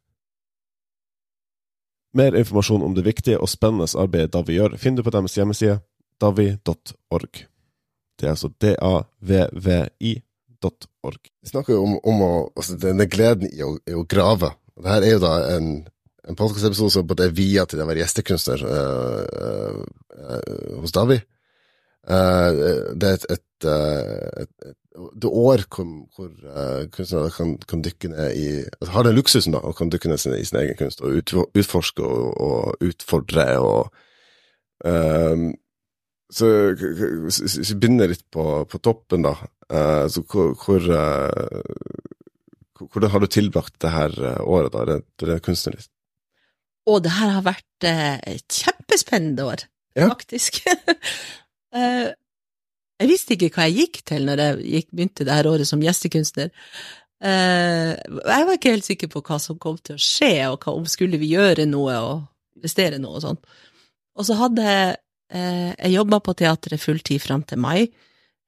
Mer informasjon om det viktige og spennende arbeidet Davi gjør, finner du på deres hjemmeside davi.org. Det er altså davvi.org. Vi snakker jo om, om å, altså denne gleden i å, i å grave. Dette er jo da en, en podkastepisode som både er via til å være gjestekunstner øh, øh, hos Davi. Uh, det er et, et, et, et, et år hvor, hvor uh, kunstnere kan, kan dykke ned i altså Har den luksusen, da, og kan dykke ned i sin egen kunst og ut, utforske og, og utfordre og eh, Så hvis vi begynner litt på, på toppen, da. eh, så hvor, hvor eh, hvordan har du tilbrakt det her eh, året, da, det, det kunstnerisk? Å, det her har vært et kjempespennende år, Ja. faktisk. <laughs> Eh, jeg visste ikke hva jeg gikk til når jeg gikk, begynte det her året som gjestekunstner. Eh, jeg var ikke helt sikker på hva som kom til å skje, og hva, om skulle vi gjøre noe og investere noe og sånn. Og så hadde jeg Jeg jobba på teatret fulltid fram til mai,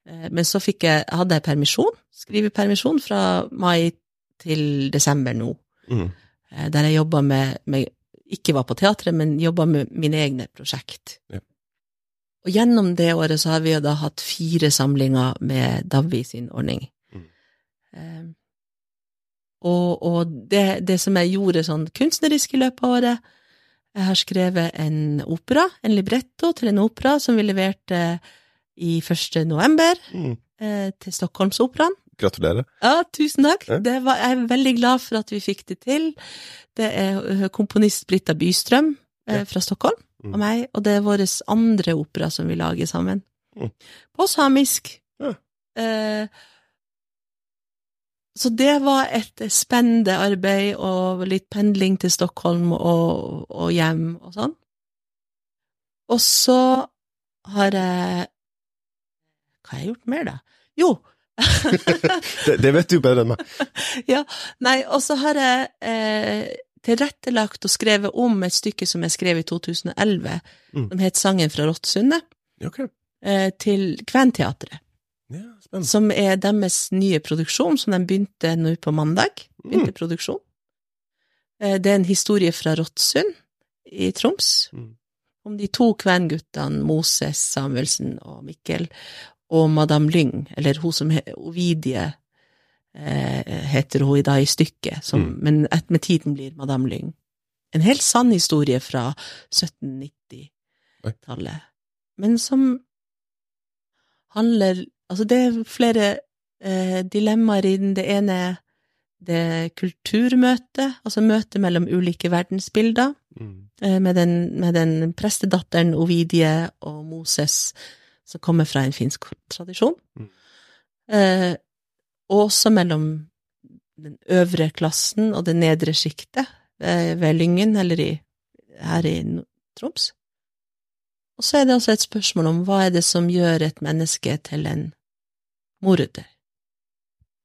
eh, men så jeg, hadde jeg permisjon, skrivepermisjon, fra mai til desember nå Mm. eh, der jeg jobba med, med Ikke var på teatret, men jobba med mine egne prosjekt. Ja. Og gjennom det året så har vi jo da hatt fire samlinger med Davi sin ordning. Mm. Eh, og og det, det som jeg gjorde sånn kunstnerisk i løpet av året Jeg har skrevet en opera, en libretto til en opera som vi leverte i 1. november Mm. eh, til Stockholmsoperaen. Gratulerer. Ja, tusen takk. Ja. Det var, jeg er veldig glad for at vi fikk det til. Det er komponist Britta Bystrøm eh, Ja. fra Stockholm Mm. og meg, og det er vår andre opera som vi lager sammen. Mm. På samisk. Ja. Eh, så det var et spennende arbeid, og litt pendling til Stockholm og, og hjem og sånn. Og så har jeg Hva har jeg gjort mer, da? Jo! <laughs> Det, det vet du bedre enn meg. <laughs> ja, nei, og så har jeg eh, tilrettelagt og skrevet om et stykke som jeg skrev i 2011, Mm. som het Sangen fra Rottsundet, okay. eh, til Kventeatret. Ja. Som er deres nye produksjon, som de begynte nå på mandag. Begynte produksjon. Eh, Det er en historie fra Rottsund i Troms, Mm. om de to kvenguttene Moses Samuelsen og Mikkel, og Madame Lyng, eller hun som heter Ovidie eh, heter hun i dag i stykket, som, Mm. men med tiden blir Madame Lyng. En helt sann historie fra 1790-tallet, men som handler Altså, det er flere eh, dilemmaer i den. Det ene er det kulturmøtet, altså møtet mellom ulike verdensbilder, Mm. eh, med den, med den prestedatteren Ovidie og Moses, som kommer fra en finsk tradisjon. Mm. Eh, og også mellom den øvre klassen og det nedre sjiktet eh, ved Lyngen, eller i, her i Troms. Og så er det også et spørsmål om hva er det som gjør et menneske til en morder.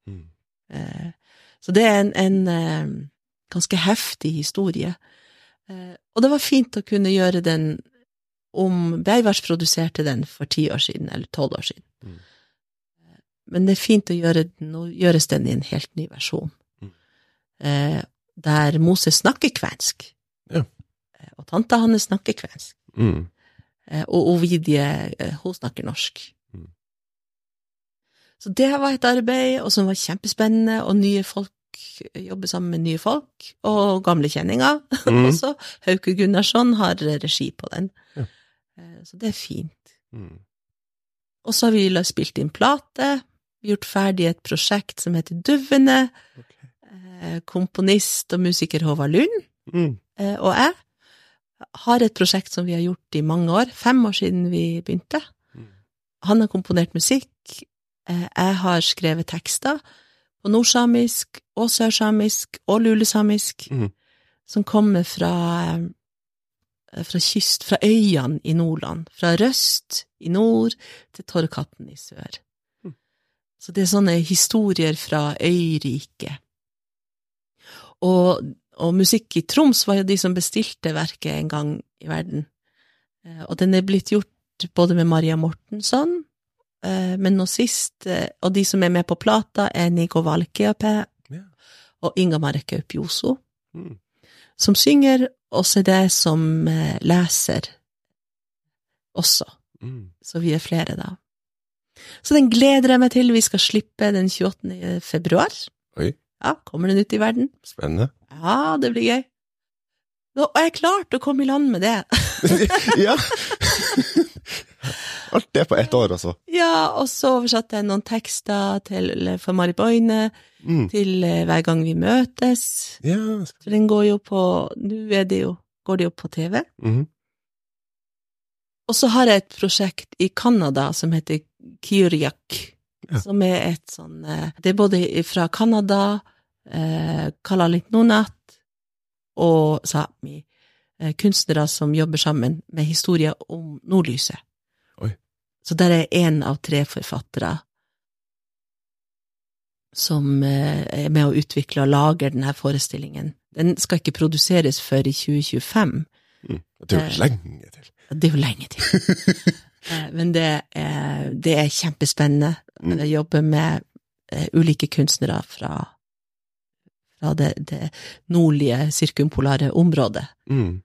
Mm. Eh, Så det er en, en eh, ganske heftig historie. Eh, Og det var fint å kunne gjøre den om Beivars produserte den for ti år siden, eller tolv år siden. Mm. Men det er fint å gjøre den, nå gjøres den i en helt ny versjon. Mm. Der Moses snakker kvensk. Ja. Og tanta hans snakker kvensk. Mm. Og Ovidie, hun snakker norsk. Så det var et arbeid, og som var kjempespennende, og nye folk jobber sammen med nye folk, og gamle kjenninger. <laughs> Mm. Også Hauke Gunnarsson har regi på den. Ja. Eh, Så det er fint. Mm. Og så har vi spilt inn plate, gjort ferdig et prosjekt som heter Duvene. Ok. Eh, Komponist og musiker Håvard Lund Mm. eh, og jeg har et prosjekt som vi har gjort i mange år, fem år siden vi begynte. Mm. Han har komponert musikk, jeg har skrevet tekster på nordsamisk og sørsamisk og lulesamisk, mm. som kommer fra, eh, fra kyst, fra øyene i Nordland, fra Røst i nord til torrkatten i sør. Mm. Så det er sånne historier fra øyriket. Og, og Musikk i Troms var jo de som bestilte verket en gang i verden. Eh, Og den er blitt gjort både med Maria Mortensson, eh, men nå sist, eh, og de som er med på plata, er Nico Valkeapää Ja. og Inga Mareke Uppjoso, Mm. som synger, og så er det som eh, leser også. Mm. Så vi er flere, da. Så den gleder jeg meg til. Vi skal slippe den 28. februar. Oi. Ja, kommer den ut i verden? Spennende. Ja, det blir gøy. Nå, og jeg klarte å komme i land med det. <laughs> ja! <laughs> Alt det på ett år, altså. Ja, og så oversatte jeg noen tekster til, for Mari Boine Mm. til eh, Hver gang vi møtes. Ja. Så den går jo på Nå er det jo, går det jo på TV. Mhm. Og så har jeg et prosjekt i Canada som heter Kyriak, Ja. som er et sånn eh, Det er både fra Canada, eh, Kalalit Nonat og Sápmi. Eh, kunstnere som jobber sammen med historier om nordlyset. Så der er én av tre forfattere som eh, er med å utvikle og lage denne forestillingen. Den skal ikke produseres før i 2025. Mm. Det er Eh. jo lenge til. Det er jo lenge til. <laughs> Eh, Men det er, det er kjempespennende Mm. å jobbe med eh, ulike kunstnere fra, fra det, det nordlige sirkumpolare området. Mm.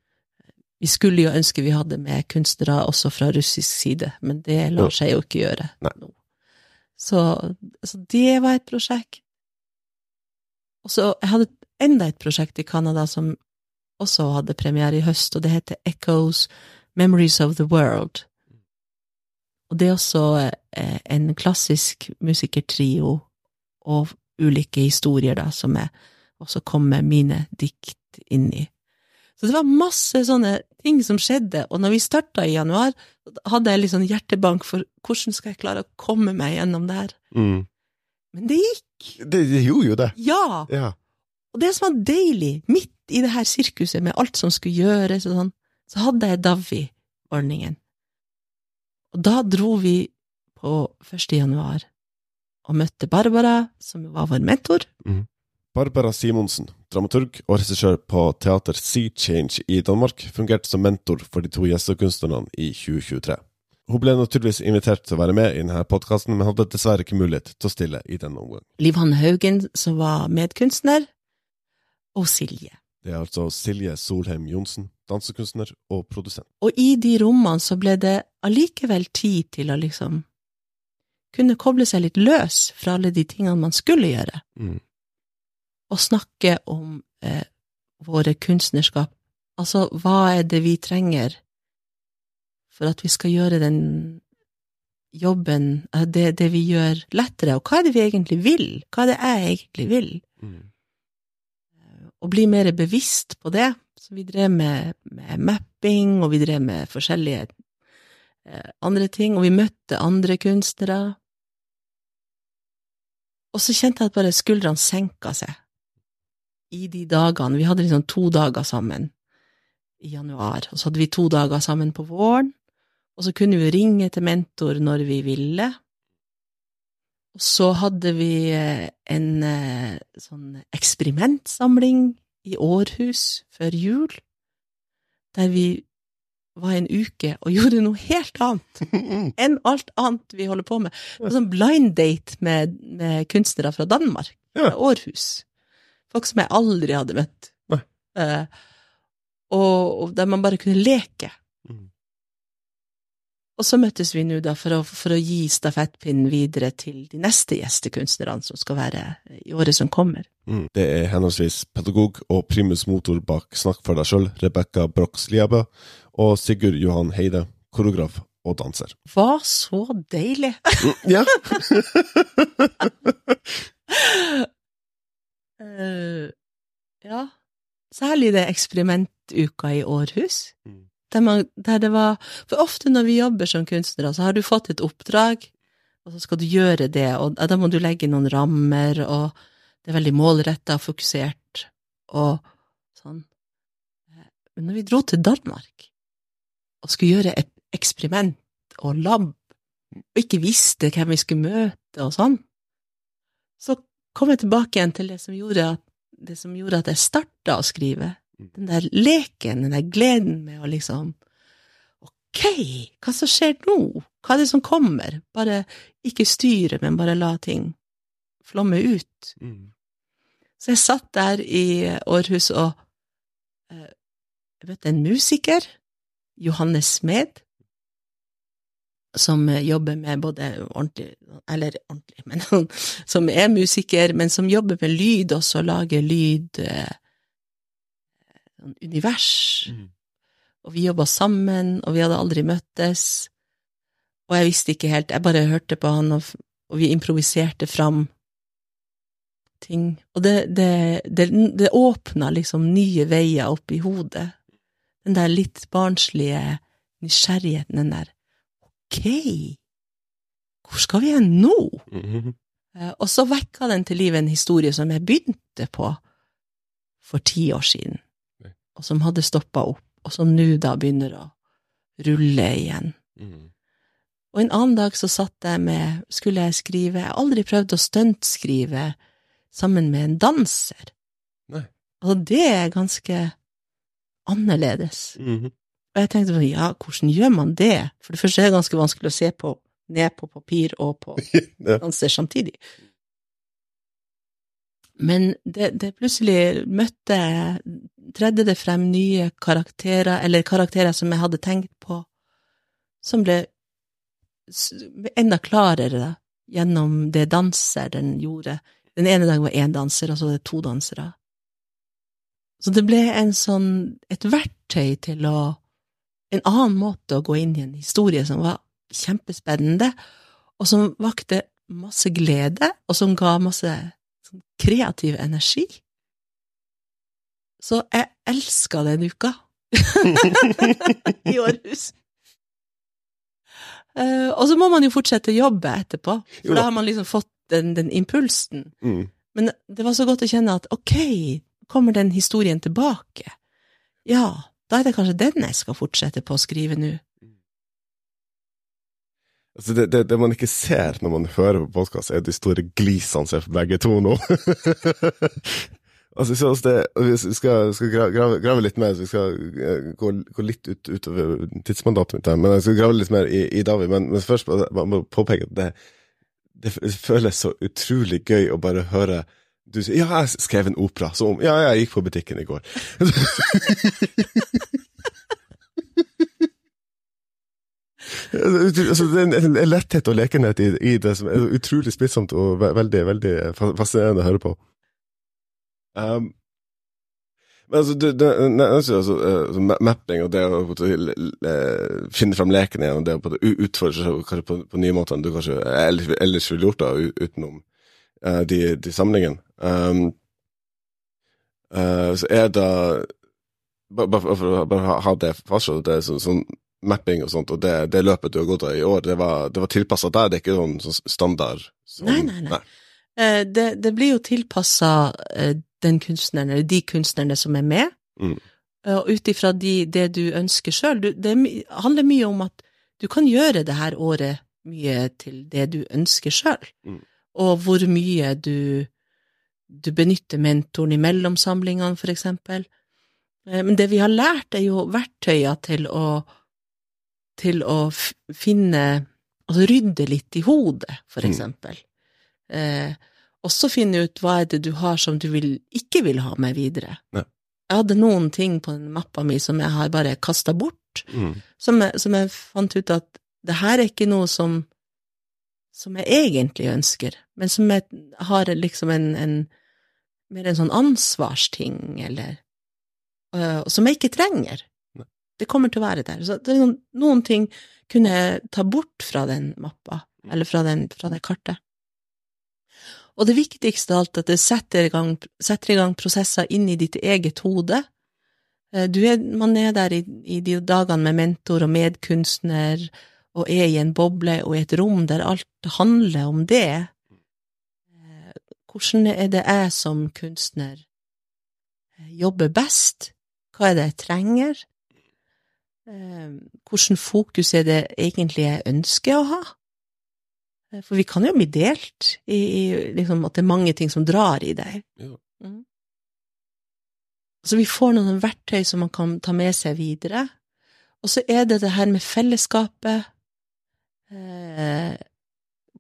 Vi skulle jo ønske vi hadde med kunstnere også fra russisk side, men det lar seg jo ikke gjøre Nei. nå. Så, så det var et prosjekt. Og så jeg hadde enda et prosjekt i Canada som også hadde premiere i høst, og det heter Echoes Memories of the World. Og det er også eh, en klassisk musikertrio og ulike historier da, som jeg også kom med mine dikt inn i. Så det var masse sånne ting som skjedde, og når vi starta i januar, hadde jeg litt sånn hjertebank for hvordan skal jeg klare å komme meg gjennom det her. Mm. Men det gikk! Det, det gjorde jo det. Ja! Ja. Og det som var deilig, midt i det her sirkuset med alt som skulle gjøres og sånn, så hadde jeg Davi-ordningen. Og da dro vi på 1. januar og møtte Barbara, som var vår mentor. Barbara Simonsen, dramaturg og regissør på Teater Sea Change i Danmark, fungerte som mentor for de to gjestekunstnerne i 2023. Hun ble naturligvis invitert til å være med i denne podkasten, men hadde dessverre ikke mulighet til å stille i denne omgang. Liv Hanne Haugen, som var medkunstner, og Silje. Det er altså Silje Solheim Johnsen, dansekunstner og produsent. Og i de rommene så ble det allikevel tid til å liksom kunne koble seg litt løs fra alle de tingene man skulle gjøre, Mm. Og snakke om eh, våre kunstnerskap. Altså, hva er det vi trenger for at vi skal gjøre den jobben, eh, det, det vi gjør, lettere, og hva er det vi egentlig vil? Hva er det jeg egentlig vil? Mm. og bli mer bevisst på det. Så vi drev med, med mapping, og vi drev med forskjellige eh, andre ting, og vi møtte andre kunstnere. Og så kjente jeg at bare skuldrene senka seg i de dagene. Vi hadde liksom to dager sammen i januar, og så hadde vi to dager sammen på våren, og så kunne vi ringe til mentor når vi ville. Og så hadde vi eh, en eh, sånn eksperimentsamling i Århus før jul, der vi var en uke og <laughs> gjorde noe helt annet <laughs> enn alt annet vi holder på med. Det var sånn blind date med, med kunstnere fra Danmark, fra Århus. Folk som jeg aldri hadde møtt. Eh, og, og der man bare kunne leke. Mm. Og så møttes vi nå da for å, for å gi stafettpinnen videre til de neste gjestekunstnerne som skal være i året som kommer. Mm. Det er henholdsvis pedagog og primus motor bak Snakk for deg sjøl, Rebekka Brox-Liabø, og Sigurd Johan Heide, koreograf og danser. Hva så deilig! Ja. <laughs> <laughs> Eh, ja, særlig det eksperimentuka i Århus. Mm. Der, man, der det var For ofte når vi jobber som kunstnere, så har du fått et oppdrag, og så skal du gjøre det, og da må du legge noen rammer, og det er veldig målretta og fokusert, og sånn. Men når vi dro til Danmark og skulle gjøre et eksperiment og lab, og ikke visste hvem vi skulle møte og sånn, så kom jeg tilbake igjen til det som gjorde at, det som gjorde at jeg starta å skrive. Den der leken, den der gleden med å liksom Ok, hva som skjer nå? Hva er det som kommer? Bare ikke styre, men bare la ting flomme ut. Mm. Så jeg satt der i Århus og eh, jeg vet en musiker, Johannes Smed, som jobber med både ordentlig Eller ordentlig, men <laughs> som er musiker, men som jobber med lyd også, lager lyd eh, sånn Univers. Mm. Og vi jobba sammen, og vi hadde aldri møttes. Og jeg visste ikke helt, jeg bare hørte på han, og, og vi improviserte fram ting. Og det, det, det, det åpna liksom nye veier opp i hodet. Den der litt barnslige nysgjerrigheten, den der ok, hvor skal vi hen nå? Mm -hmm. Og så vekka den til live en historie som jeg begynte på for ti år siden, og som hadde stoppa opp, og som nå da begynner å rulle igjen. Mm. Og en annen dag så satt jeg med, skulle jeg skrive, jeg har aldri prøvd å stuntskrive sammen med en danser. Nei. Altså, det er ganske annerledes. Mhm. Og jeg tenkte ja, hvordan gjør man det? For det første er det ganske vanskelig å se på, ned på papir og på <laughs> danser samtidig. Men det, det plutselig møtte Tredde det frem nye karakterer, eller karakterer som jeg hadde tenkt på, som ble enda klarere da, gjennom det danseren gjorde. Den ene dagen var én danser, og så var det to dansere. Så det ble en sånn, et verktøy til å En annen måte å gå inn i en historie som var kjempespennende, og som vakte masse glede, og som ga masse sånn kreativ energi. Så jeg elska den uka <laughs> i Århus. Uh, og så må man jo fortsette å jobbe etterpå, for da. da har man liksom fått den, den impulsen. Mm. Men det var så godt å kjenne at ok, kommer den historien tilbake? Ja, da er det kanskje den jeg skal fortsette på å skrive nå. Altså det, det, det man ikke ser når man hører på podkast, er de store glisene som er for begge to nå. <laughs> Altså, så, det, vi skal, skal grave, grave litt mer, så vi skal eh, gå, gå litt ut, utover tidsmandatet mitt her, men jeg skal grave litt mer i, i David. Men, men først jeg må påpeke at det føles så utrolig gøy å bare høre du sier 'ja, jeg skrev en opera', så om 'ja, jeg gikk på butikken i går'. <laughs> Altså, det er en- letthet og lekenhet i, i det som er utrolig smittsomt og ve veldig, veldig fascinerende å høre på. Um, men altså, det, det, altså, altså, altså, mapping og det å finne fram leken igjen, og det å utfordre seg på, på nye måter enn du kanskje ellers, ellers ville gjort da, utenom eh, de, de samlingene. Um, uh, så er det Bare for å ha- det fastslått, det er sånn, sånn mapping og sånt, og det, det løpet du har gått i år, det var, det var tilpassa deg, det er ikke sånn, sånn standard? Sånn, Nei, nei, nei. Eh, Det, det blir jo tilpassa den kunstneren, eller de kunstnerne som er med, Mm. Og ut ifra de, det du ønsker sjøl. Det er handler mye om at du kan gjøre det her året mye til det du ønsker sjøl, Mm. Og hvor mye du, du benytter mentoren i mellomsamlingene, for eksempel. Eh, Men det vi har lært, er jo verktøyer til å, til å finne Altså rydde litt i hodet, for Mm. eksempel. Eh, også finne ut hva er det du har som du vil, ikke vil ha med videre. Ja. Jeg hadde noen ting på den mappa mi som jeg har bare kasta bort, Mm. som jeg, som jeg fant ut at det her er ikke noe som, som jeg egentlig ønsker, men som jeg har liksom en, en mer en sånn ansvarsting, eller uh, Som jeg ikke trenger. Nei. Det kommer til å være der. Så det noen, noen ting kunne jeg ta bort fra den mappa, Mm. eller fra, den, fra det kartet. Og det viktigste av alt at det setter i gang, setter i gang prosesser inn i ditt eget hode. Eh, Du er, man er der i, i de dagene med mentor og medkunstner, og er i en boble og i et rom der alt handler om det. Eh, Hvordan er det jeg som kunstner eh, jobber best? Hva er det jeg trenger? Eh, Hvordan fokus er det egentlig jeg ønsker å ha? For vi kan jo bli delt i, i liksom at det er mange ting som drar i deg. Ja. Mm. Så vi får noen verktøy som man kan ta med seg videre. Og så er det det her med fellesskapet. Eh,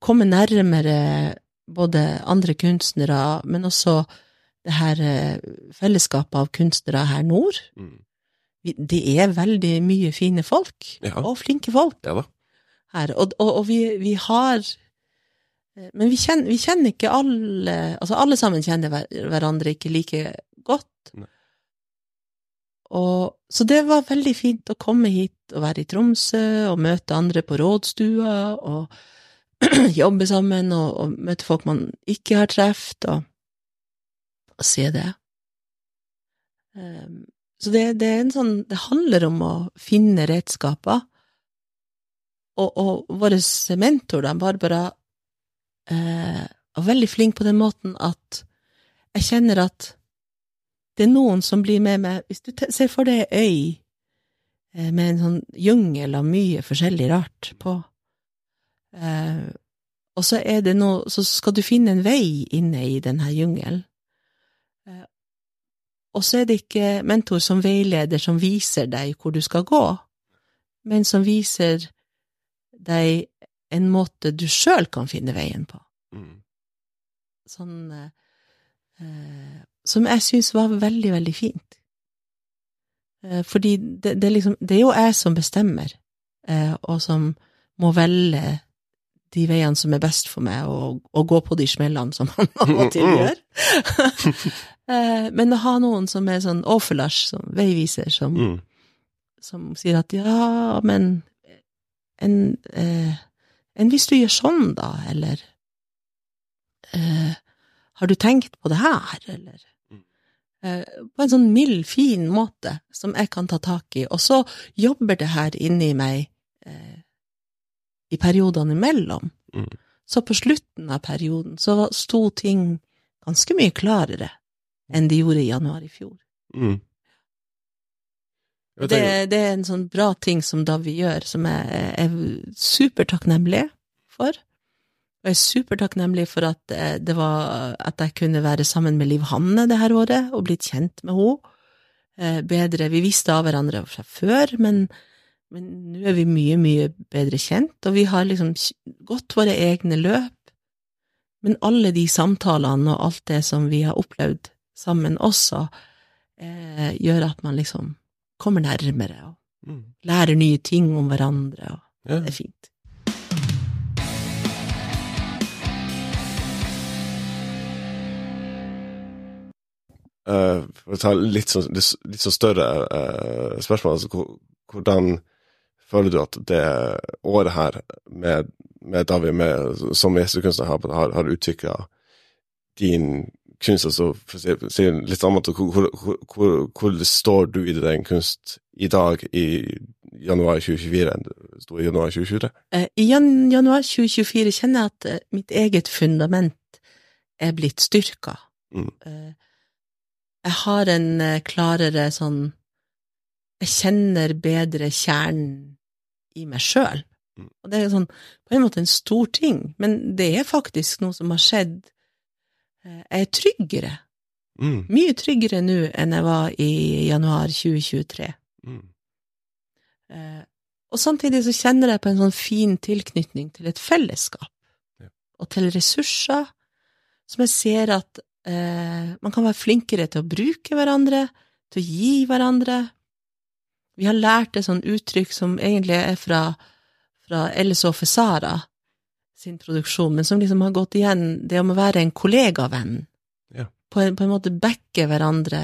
komme nærmere både andre kunstnere, men også det her eh, fellesskapet av kunstnere her nord. Mm. Det er veldig mye fine folk, Ja. og flinke folk Ja her. Og, og, og vi, vi har eh, Men vi kjenner, vi kjenner ikke alle Altså, alle sammen kjenner hver, hverandre ikke like godt. Nei. Og, så det var veldig fint å komme hit og være i Tromsø og møte andre på rådstua og <clears throat> jobbe sammen og, og møte folk man ikke har truffet, og, og se det. Um, så det, det er en sånn Det handler om å finne redskaper. Og, og vår mentor, da, Barbara, eh, var veldig flink på den måten at jeg kjenner at det er noen som blir med meg Hvis du ser for deg ei øy eh, med en sånn jungel av mye forskjellig rart på, eh, og så er det noe Så skal du finne en vei inne i denne jungelen. Eh, og så er det ikke mentor som veileder som viser deg hvor du skal gå, men som viser deg en måte du sjøl kan finne veien på. Mm. Sånn eh, eh, Som jeg syns var veldig, veldig fint. Eh, fordi det, det, liksom, det er jo jeg som bestemmer, eh, og som må velge de veiene som er best for meg, og, og gå på de smellene som <laughs> man av og til gjør. <laughs> Eh, Men å ha noen som er sånn overlars, som veiviser, som, Mm. som sier at ja, men enn eh, en, hvis du gjør sånn, da, eller eh, har du tenkt på det her, eller På en sånn mild, fin måte som jeg kan ta tak i, og så jobber det her inni meg eh, i periodene imellom. Mm. Så på slutten av perioden så sto ting ganske mye klarere enn de gjorde i januar i fjor. Mm. Det, det er en sånn bra ting som Davi gjør, som jeg er supertakknemlig for. Og jeg er supertakknemlig for at eh, det var at jeg kunne være sammen med Liv Hanne det her året, og blitt kjent med henne. Eh, bedre Vi visste av hverandre fra før, men men nå er vi mye, mye bedre kjent, og vi har liksom gått våre egne løp. Men alle de samtalene og alt det som vi har opplevd sammen også, eh, gjør at man liksom kommer nærmere og Mm. lærer nye ting om hverandre, og Ja. det er fint. Eh, for å ta litt sånn, litt sånn større uh, spørsmål, altså, hvordan føler du at det året her med, med David med, som gjestekunstner har, har, har utvikla din kunst, altså for å si, litt annet, hvor, hvor, hvor, hvor, hvor står du i den kunst i dag i januar 2024 enn det sto i januar 2023? Eh, I jan januar 2024 kjenner jeg at mitt eget fundament er blitt styrka. Mm. Jeg har en eh, klarere sånn Jeg kjenner bedre kjernen i meg sjøl. Mm. Og det er sånn på en måte en stor ting, men det er faktisk noe som har skjedd. Eh, Jeg er tryggere. Mm. Mye tryggere nå enn jeg var i januar 2023. Mm. Eh, og samtidig så kjenner jeg på en sånn fin tilknytning til et fellesskap, Ja. og til ressurser, som jeg ser at man kan være flinkere til å bruke hverandre, til å gi hverandre. Vi har lært et sånt uttrykk som egentlig er fra, fra og Fesara sin produksjon, men som liksom har gått igjen, det om å være en kollegavenn. Ja. På, en, på en måte backe hverandre,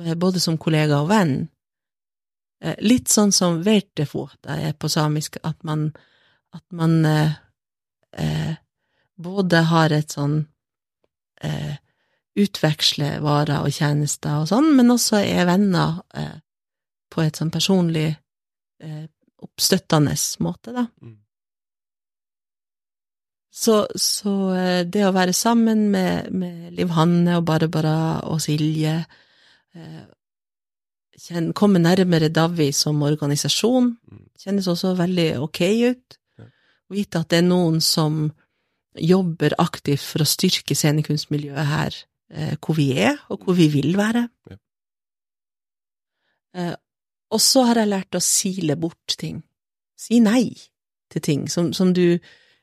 eh, både som kollega og venn. Eh, Litt sånn som vertefuota er på samisk, at man, at man eh, eh, både har et sånn eh, Utveksle varer og tjenester og sånn, men også er venner eh, på et sånn personlig, eh, oppstøttende måte, da. Mm. Så, så eh, det å være sammen med, med Liv Hanne og Barbara og Silje eh, kjen, Komme nærmere Davi som organisasjon Mm. kjennes også veldig ok ut. Vite at det er noen som jobber aktivt for å styrke scenekunstmiljøet her hvor vi er, og hvor vi vil være. Ja. Eh, og så har jeg lært å sile bort ting. Si nei til ting som, som du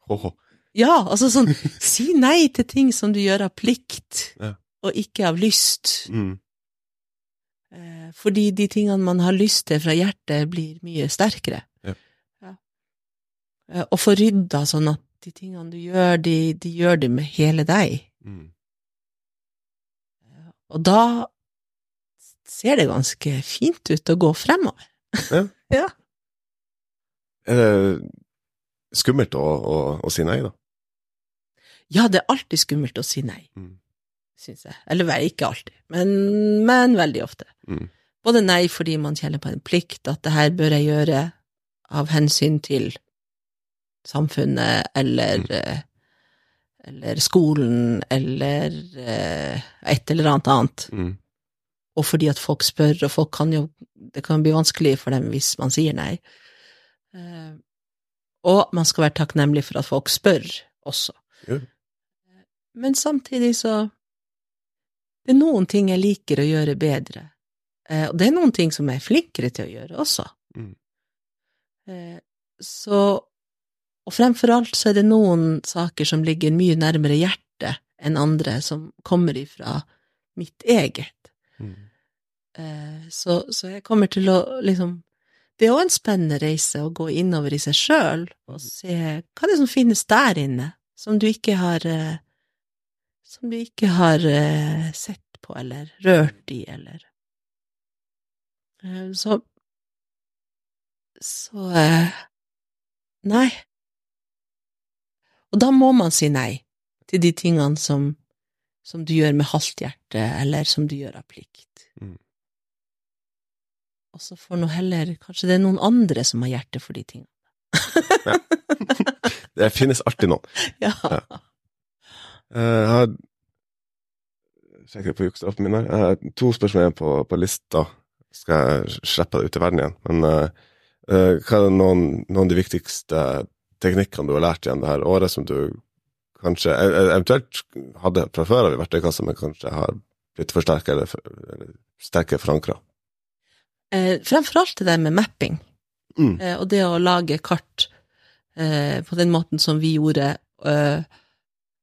Ho-ho. ja, altså sånn, <laughs> si nei til ting som du gjør av plikt, Ja. og ikke av lyst. Mm. Eh, Fordi de tingene man har lyst til fra hjertet, blir mye sterkere. Ja. Ja. Eh, Og få rydda sånn at de tingene du gjør, de, de gjør det med hele deg. Mm. Og da ser det ganske fint ut å gå fremover. Ja. <laughs> ja. Er det skummelt å, å, å si nei, da? Ja, det er alltid skummelt å si nei, Mm. syns jeg. Eller ikke alltid, men, men veldig ofte. Mm. Både nei fordi man kjenner på en plikt, at det her bør jeg gjøre av hensyn til samfunnet, eller, Mm. Eller skolen, eller eh, et eller annet annet. Mm. Og fordi at folk spør, og folk kan jo Det kan bli vanskelig for dem hvis man sier nei. Eh, og man skal være takknemlig for at folk spør også. Ja. Men samtidig så Det er noen ting jeg liker å gjøre bedre. Eh, og det er noen ting som jeg er flinkere til å gjøre også. Mm. Eh, så Og fremfor alt så er det noen saker som ligger mye nærmere hjertet enn andre, som kommer ifra mitt eget. Mm. Eh, så, så jeg kommer til å liksom Det er òg en spennende reise å gå innover i seg sjøl og se hva det er som finnes der inne, som du ikke har eh, Som du ikke har eh, sett på eller rørt i, eller Så Så Nei. Og da må man si nei til de tingene som, som du gjør med halvt hjerte, eller som du gjør av plikt. Mm. Og så får nå heller Kanskje det er noen andre som har hjerte for de tingene. <laughs> Det finnes alltid noen. Ja. Ja. Eh, Jeg har Sjekker på min her. Jeg har to spørsmål igjen på, på lista. Skal jeg slippe det ut i verden igjen. Men eh, hva er noen, noen av de viktigste teknikkene du har lært igjen det her året, som du kanskje e- e- Eventuelt hadde fra før av i verktøykassa, men kanskje har blitt forsterka eller, eller sterkere forankra. Eh, fremfor alt det der med mapping, Mm. eh, og det å lage kart eh, på den måten som vi gjorde, eh,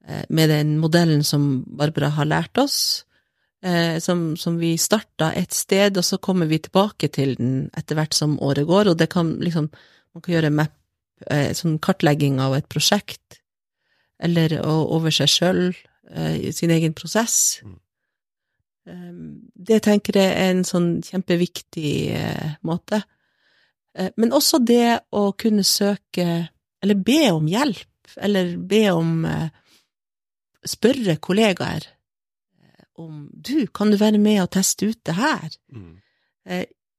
eh, med den modellen som Barbara har lært oss, eh, som, som vi starta et sted, og så kommer vi tilbake til den etter hvert som året går, og det kan liksom, man kan gjøre map, eh, sånn kartlegging av et prosjekt, eller over seg sjøl, i sin egen prosess. Mm. Um, Det tenker jeg er en sånn kjempeviktig eh, måte. Eh, men også det å kunne søke, eller be om hjelp, eller be om eh, Spørre kollegaer eh, om du, kan du være med og teste ut det her? Mm.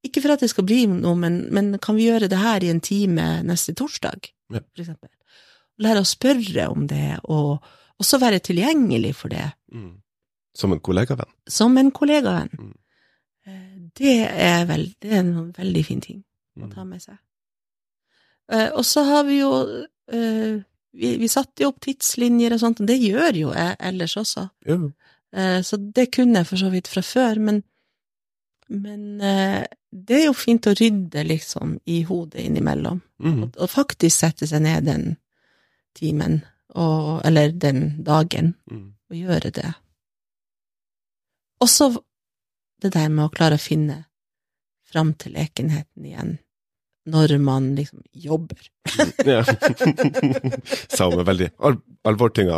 Ikke for at det skal bli noe, men, men kan vi gjøre det her i en time neste torsdag, Ja. for eksempel? Lære å spørre om det, og også være tilgjengelig for det, Mm. Som en kollegavenn. som en kollegavenn. Mm. Eh, Det er, vel, det er en veldig fin ting å Mm. ta med seg. Eh, Og så har vi jo eh, Vi, vi satte jo opp tidslinjer og sånt, og det gjør jo jeg ellers også. Ja. Så det kunne jeg for så vidt fra før, men, men det er jo fint å rydde liksom i hodet innimellom, Mm. og, og faktisk sette seg ned den timen, og, eller den dagen, Mm. og gjøre det. Også det der med å klare å finne fram til lekenheten igjen, når man liksom jobber. Ja. <laughs> Sa med veldig al alvortynga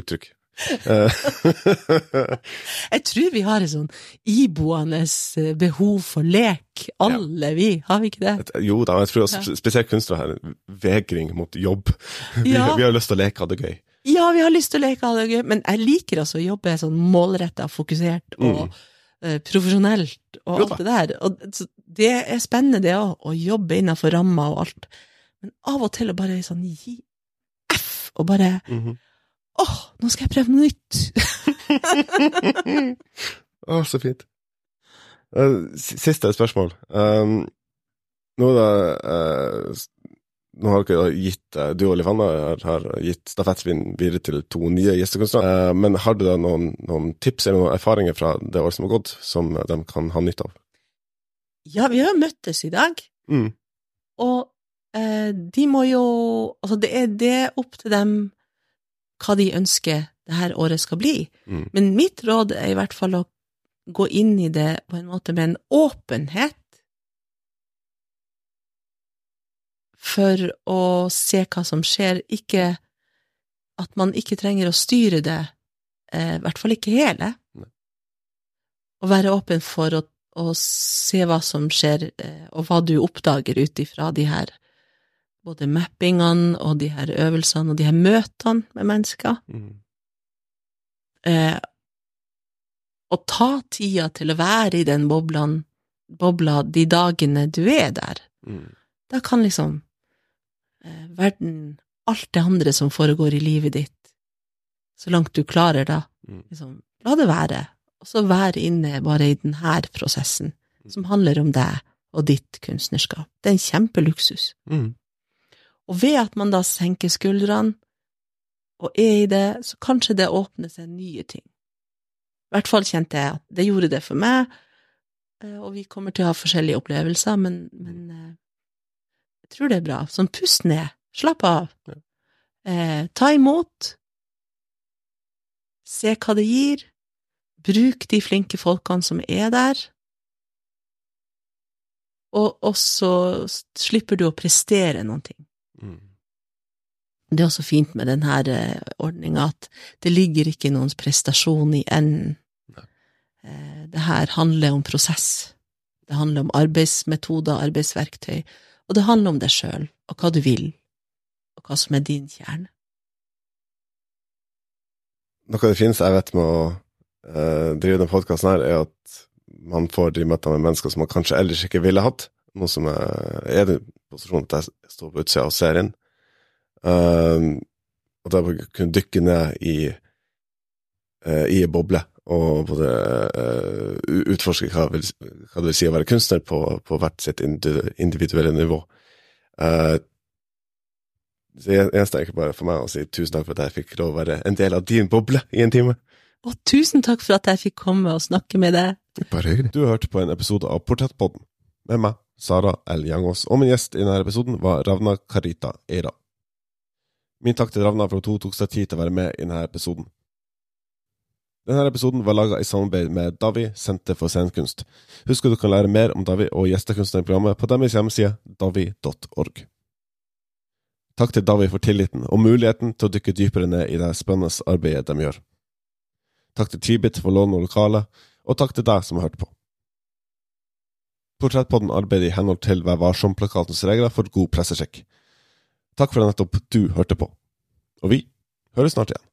uttrykk. <laughs> Jeg tror vi har et sånn iboende eh, behov for lek, alle vi, har vi ikke det? jo da, jeg tror også, spesielt kunstnere har en vegring mot jobb. <laughs> Vi, Ja. vi har lyst til å leke, ha det gøy. Ja, vi har lyst til å leke, ha det gøy, men jeg liker altså å jobbe sånn målretta, fokusert og Mm. eh, profesjonelt og alt det der. Og det er spennende det òg, å jobbe innafor rammer og alt. Men av og til å bare sånn gi F, og bare Mhm. Åh, nå skal jeg prøve noe nytt. <laughs> Å, så fint. Eh, Siste spørsmål. Um, nå, da, uh, nå har dere gitt, uh, du og Livanna har, har gitt stafettspinn videre til to nye gjestekunstnere, men har du da noen, noen tips eller noen erfaringer fra det året som har gått, som de kan ha nytte av? Ja, vi har møttes i dag, Mm. og eh, de må jo Altså, det er det opp til dem hva de ønsker det her året skal bli. Mm. Men mitt råd er i hvert fall å gå inn i det på en måte med en åpenhet for å se hva som skjer, ikke at man ikke trenger å styre det, eh, i hvert fall ikke hele. Nei. Å være åpen for å, å se hva som skjer, eh, og hva du oppdager ut ifra de her både mappingene og de her øvelsene og de her møtene med mennesker. Mm. Eh, og ta tida til å være i den boblen, bobla de dagene du er der. Mm. Da kan liksom eh, verden, alt det andre som foregår i livet ditt, så langt du klarer da, Mm. liksom, la det være. Og så være inne bare i denne prosessen, som handler om deg og ditt kunstnerskap. Det er en kjempeluksus. Mm. Og ved at man da senker skuldrene og er i det, så kanskje det åpner seg nye ting. I hvert fall kjente jeg at det gjorde det for meg, eh, og vi kommer til å ha forskjellige opplevelser, men, men eh, jeg tror det er bra. Sånn pust ned, slapp av. Eh, ta imot. Se hva det gir. Bruk de flinke folkene som er der. Og, og så slipper du å prestere noen ting. Mm. Det er også fint med denne ordninga at det ligger ikke noens prestasjon i enden. Nei. Eh, Det her handler om prosess. Det handler om arbeidsmetoder, arbeidsverktøy, og det handler om deg sjøl, og hva du vil, og hva som er din kjerne. Noe av det fineste jeg vet med å eh, drive denne podkasten her, er at man får de møtene med mennesker som man kanskje ellers ikke ville hatt. Noe som er, er i den posisjonen at jeg står på utsida og ser inn. Um, og da kunne dykke ned i, uh, i en boble og både uh, utforske hva, vil, hva det vil si å være kunstner på, på hvert sitt individuelle nivå. Uh, jeg- eneste er egentlig bare for meg å si tusen takk for at jeg fikk lov å være en del av din boble i en time. Og tusen takk for at jeg fikk komme og snakke med deg. Bare hyggelig. Du har hørt på en episode av Portrettpodden med meg, Sara L. Jangås, og min gjest i denne episoden var Ravna Karita Eira. Min takk til Ravna for at hun tok seg tid til å være med i denne episoden. Denne episoden var laga i samarbeid med Davi, Senter for scenekunst. Husk at du kan lære mer om Davi og gjestekunstneren i programmet på deres hjemmeside davi.org. Takk til Davi for tilliten og muligheten til å dykke dypere ned i det spennende arbeidet de gjør. Takk til Tibit for lån og lokale, og takk til deg som har hørt på. Portrettpodden arbeider i henhold til Vær varsom-plakatens regler for god pressesjekk. Takk for at nettopp du hørte på. Og vi høres snart igjen.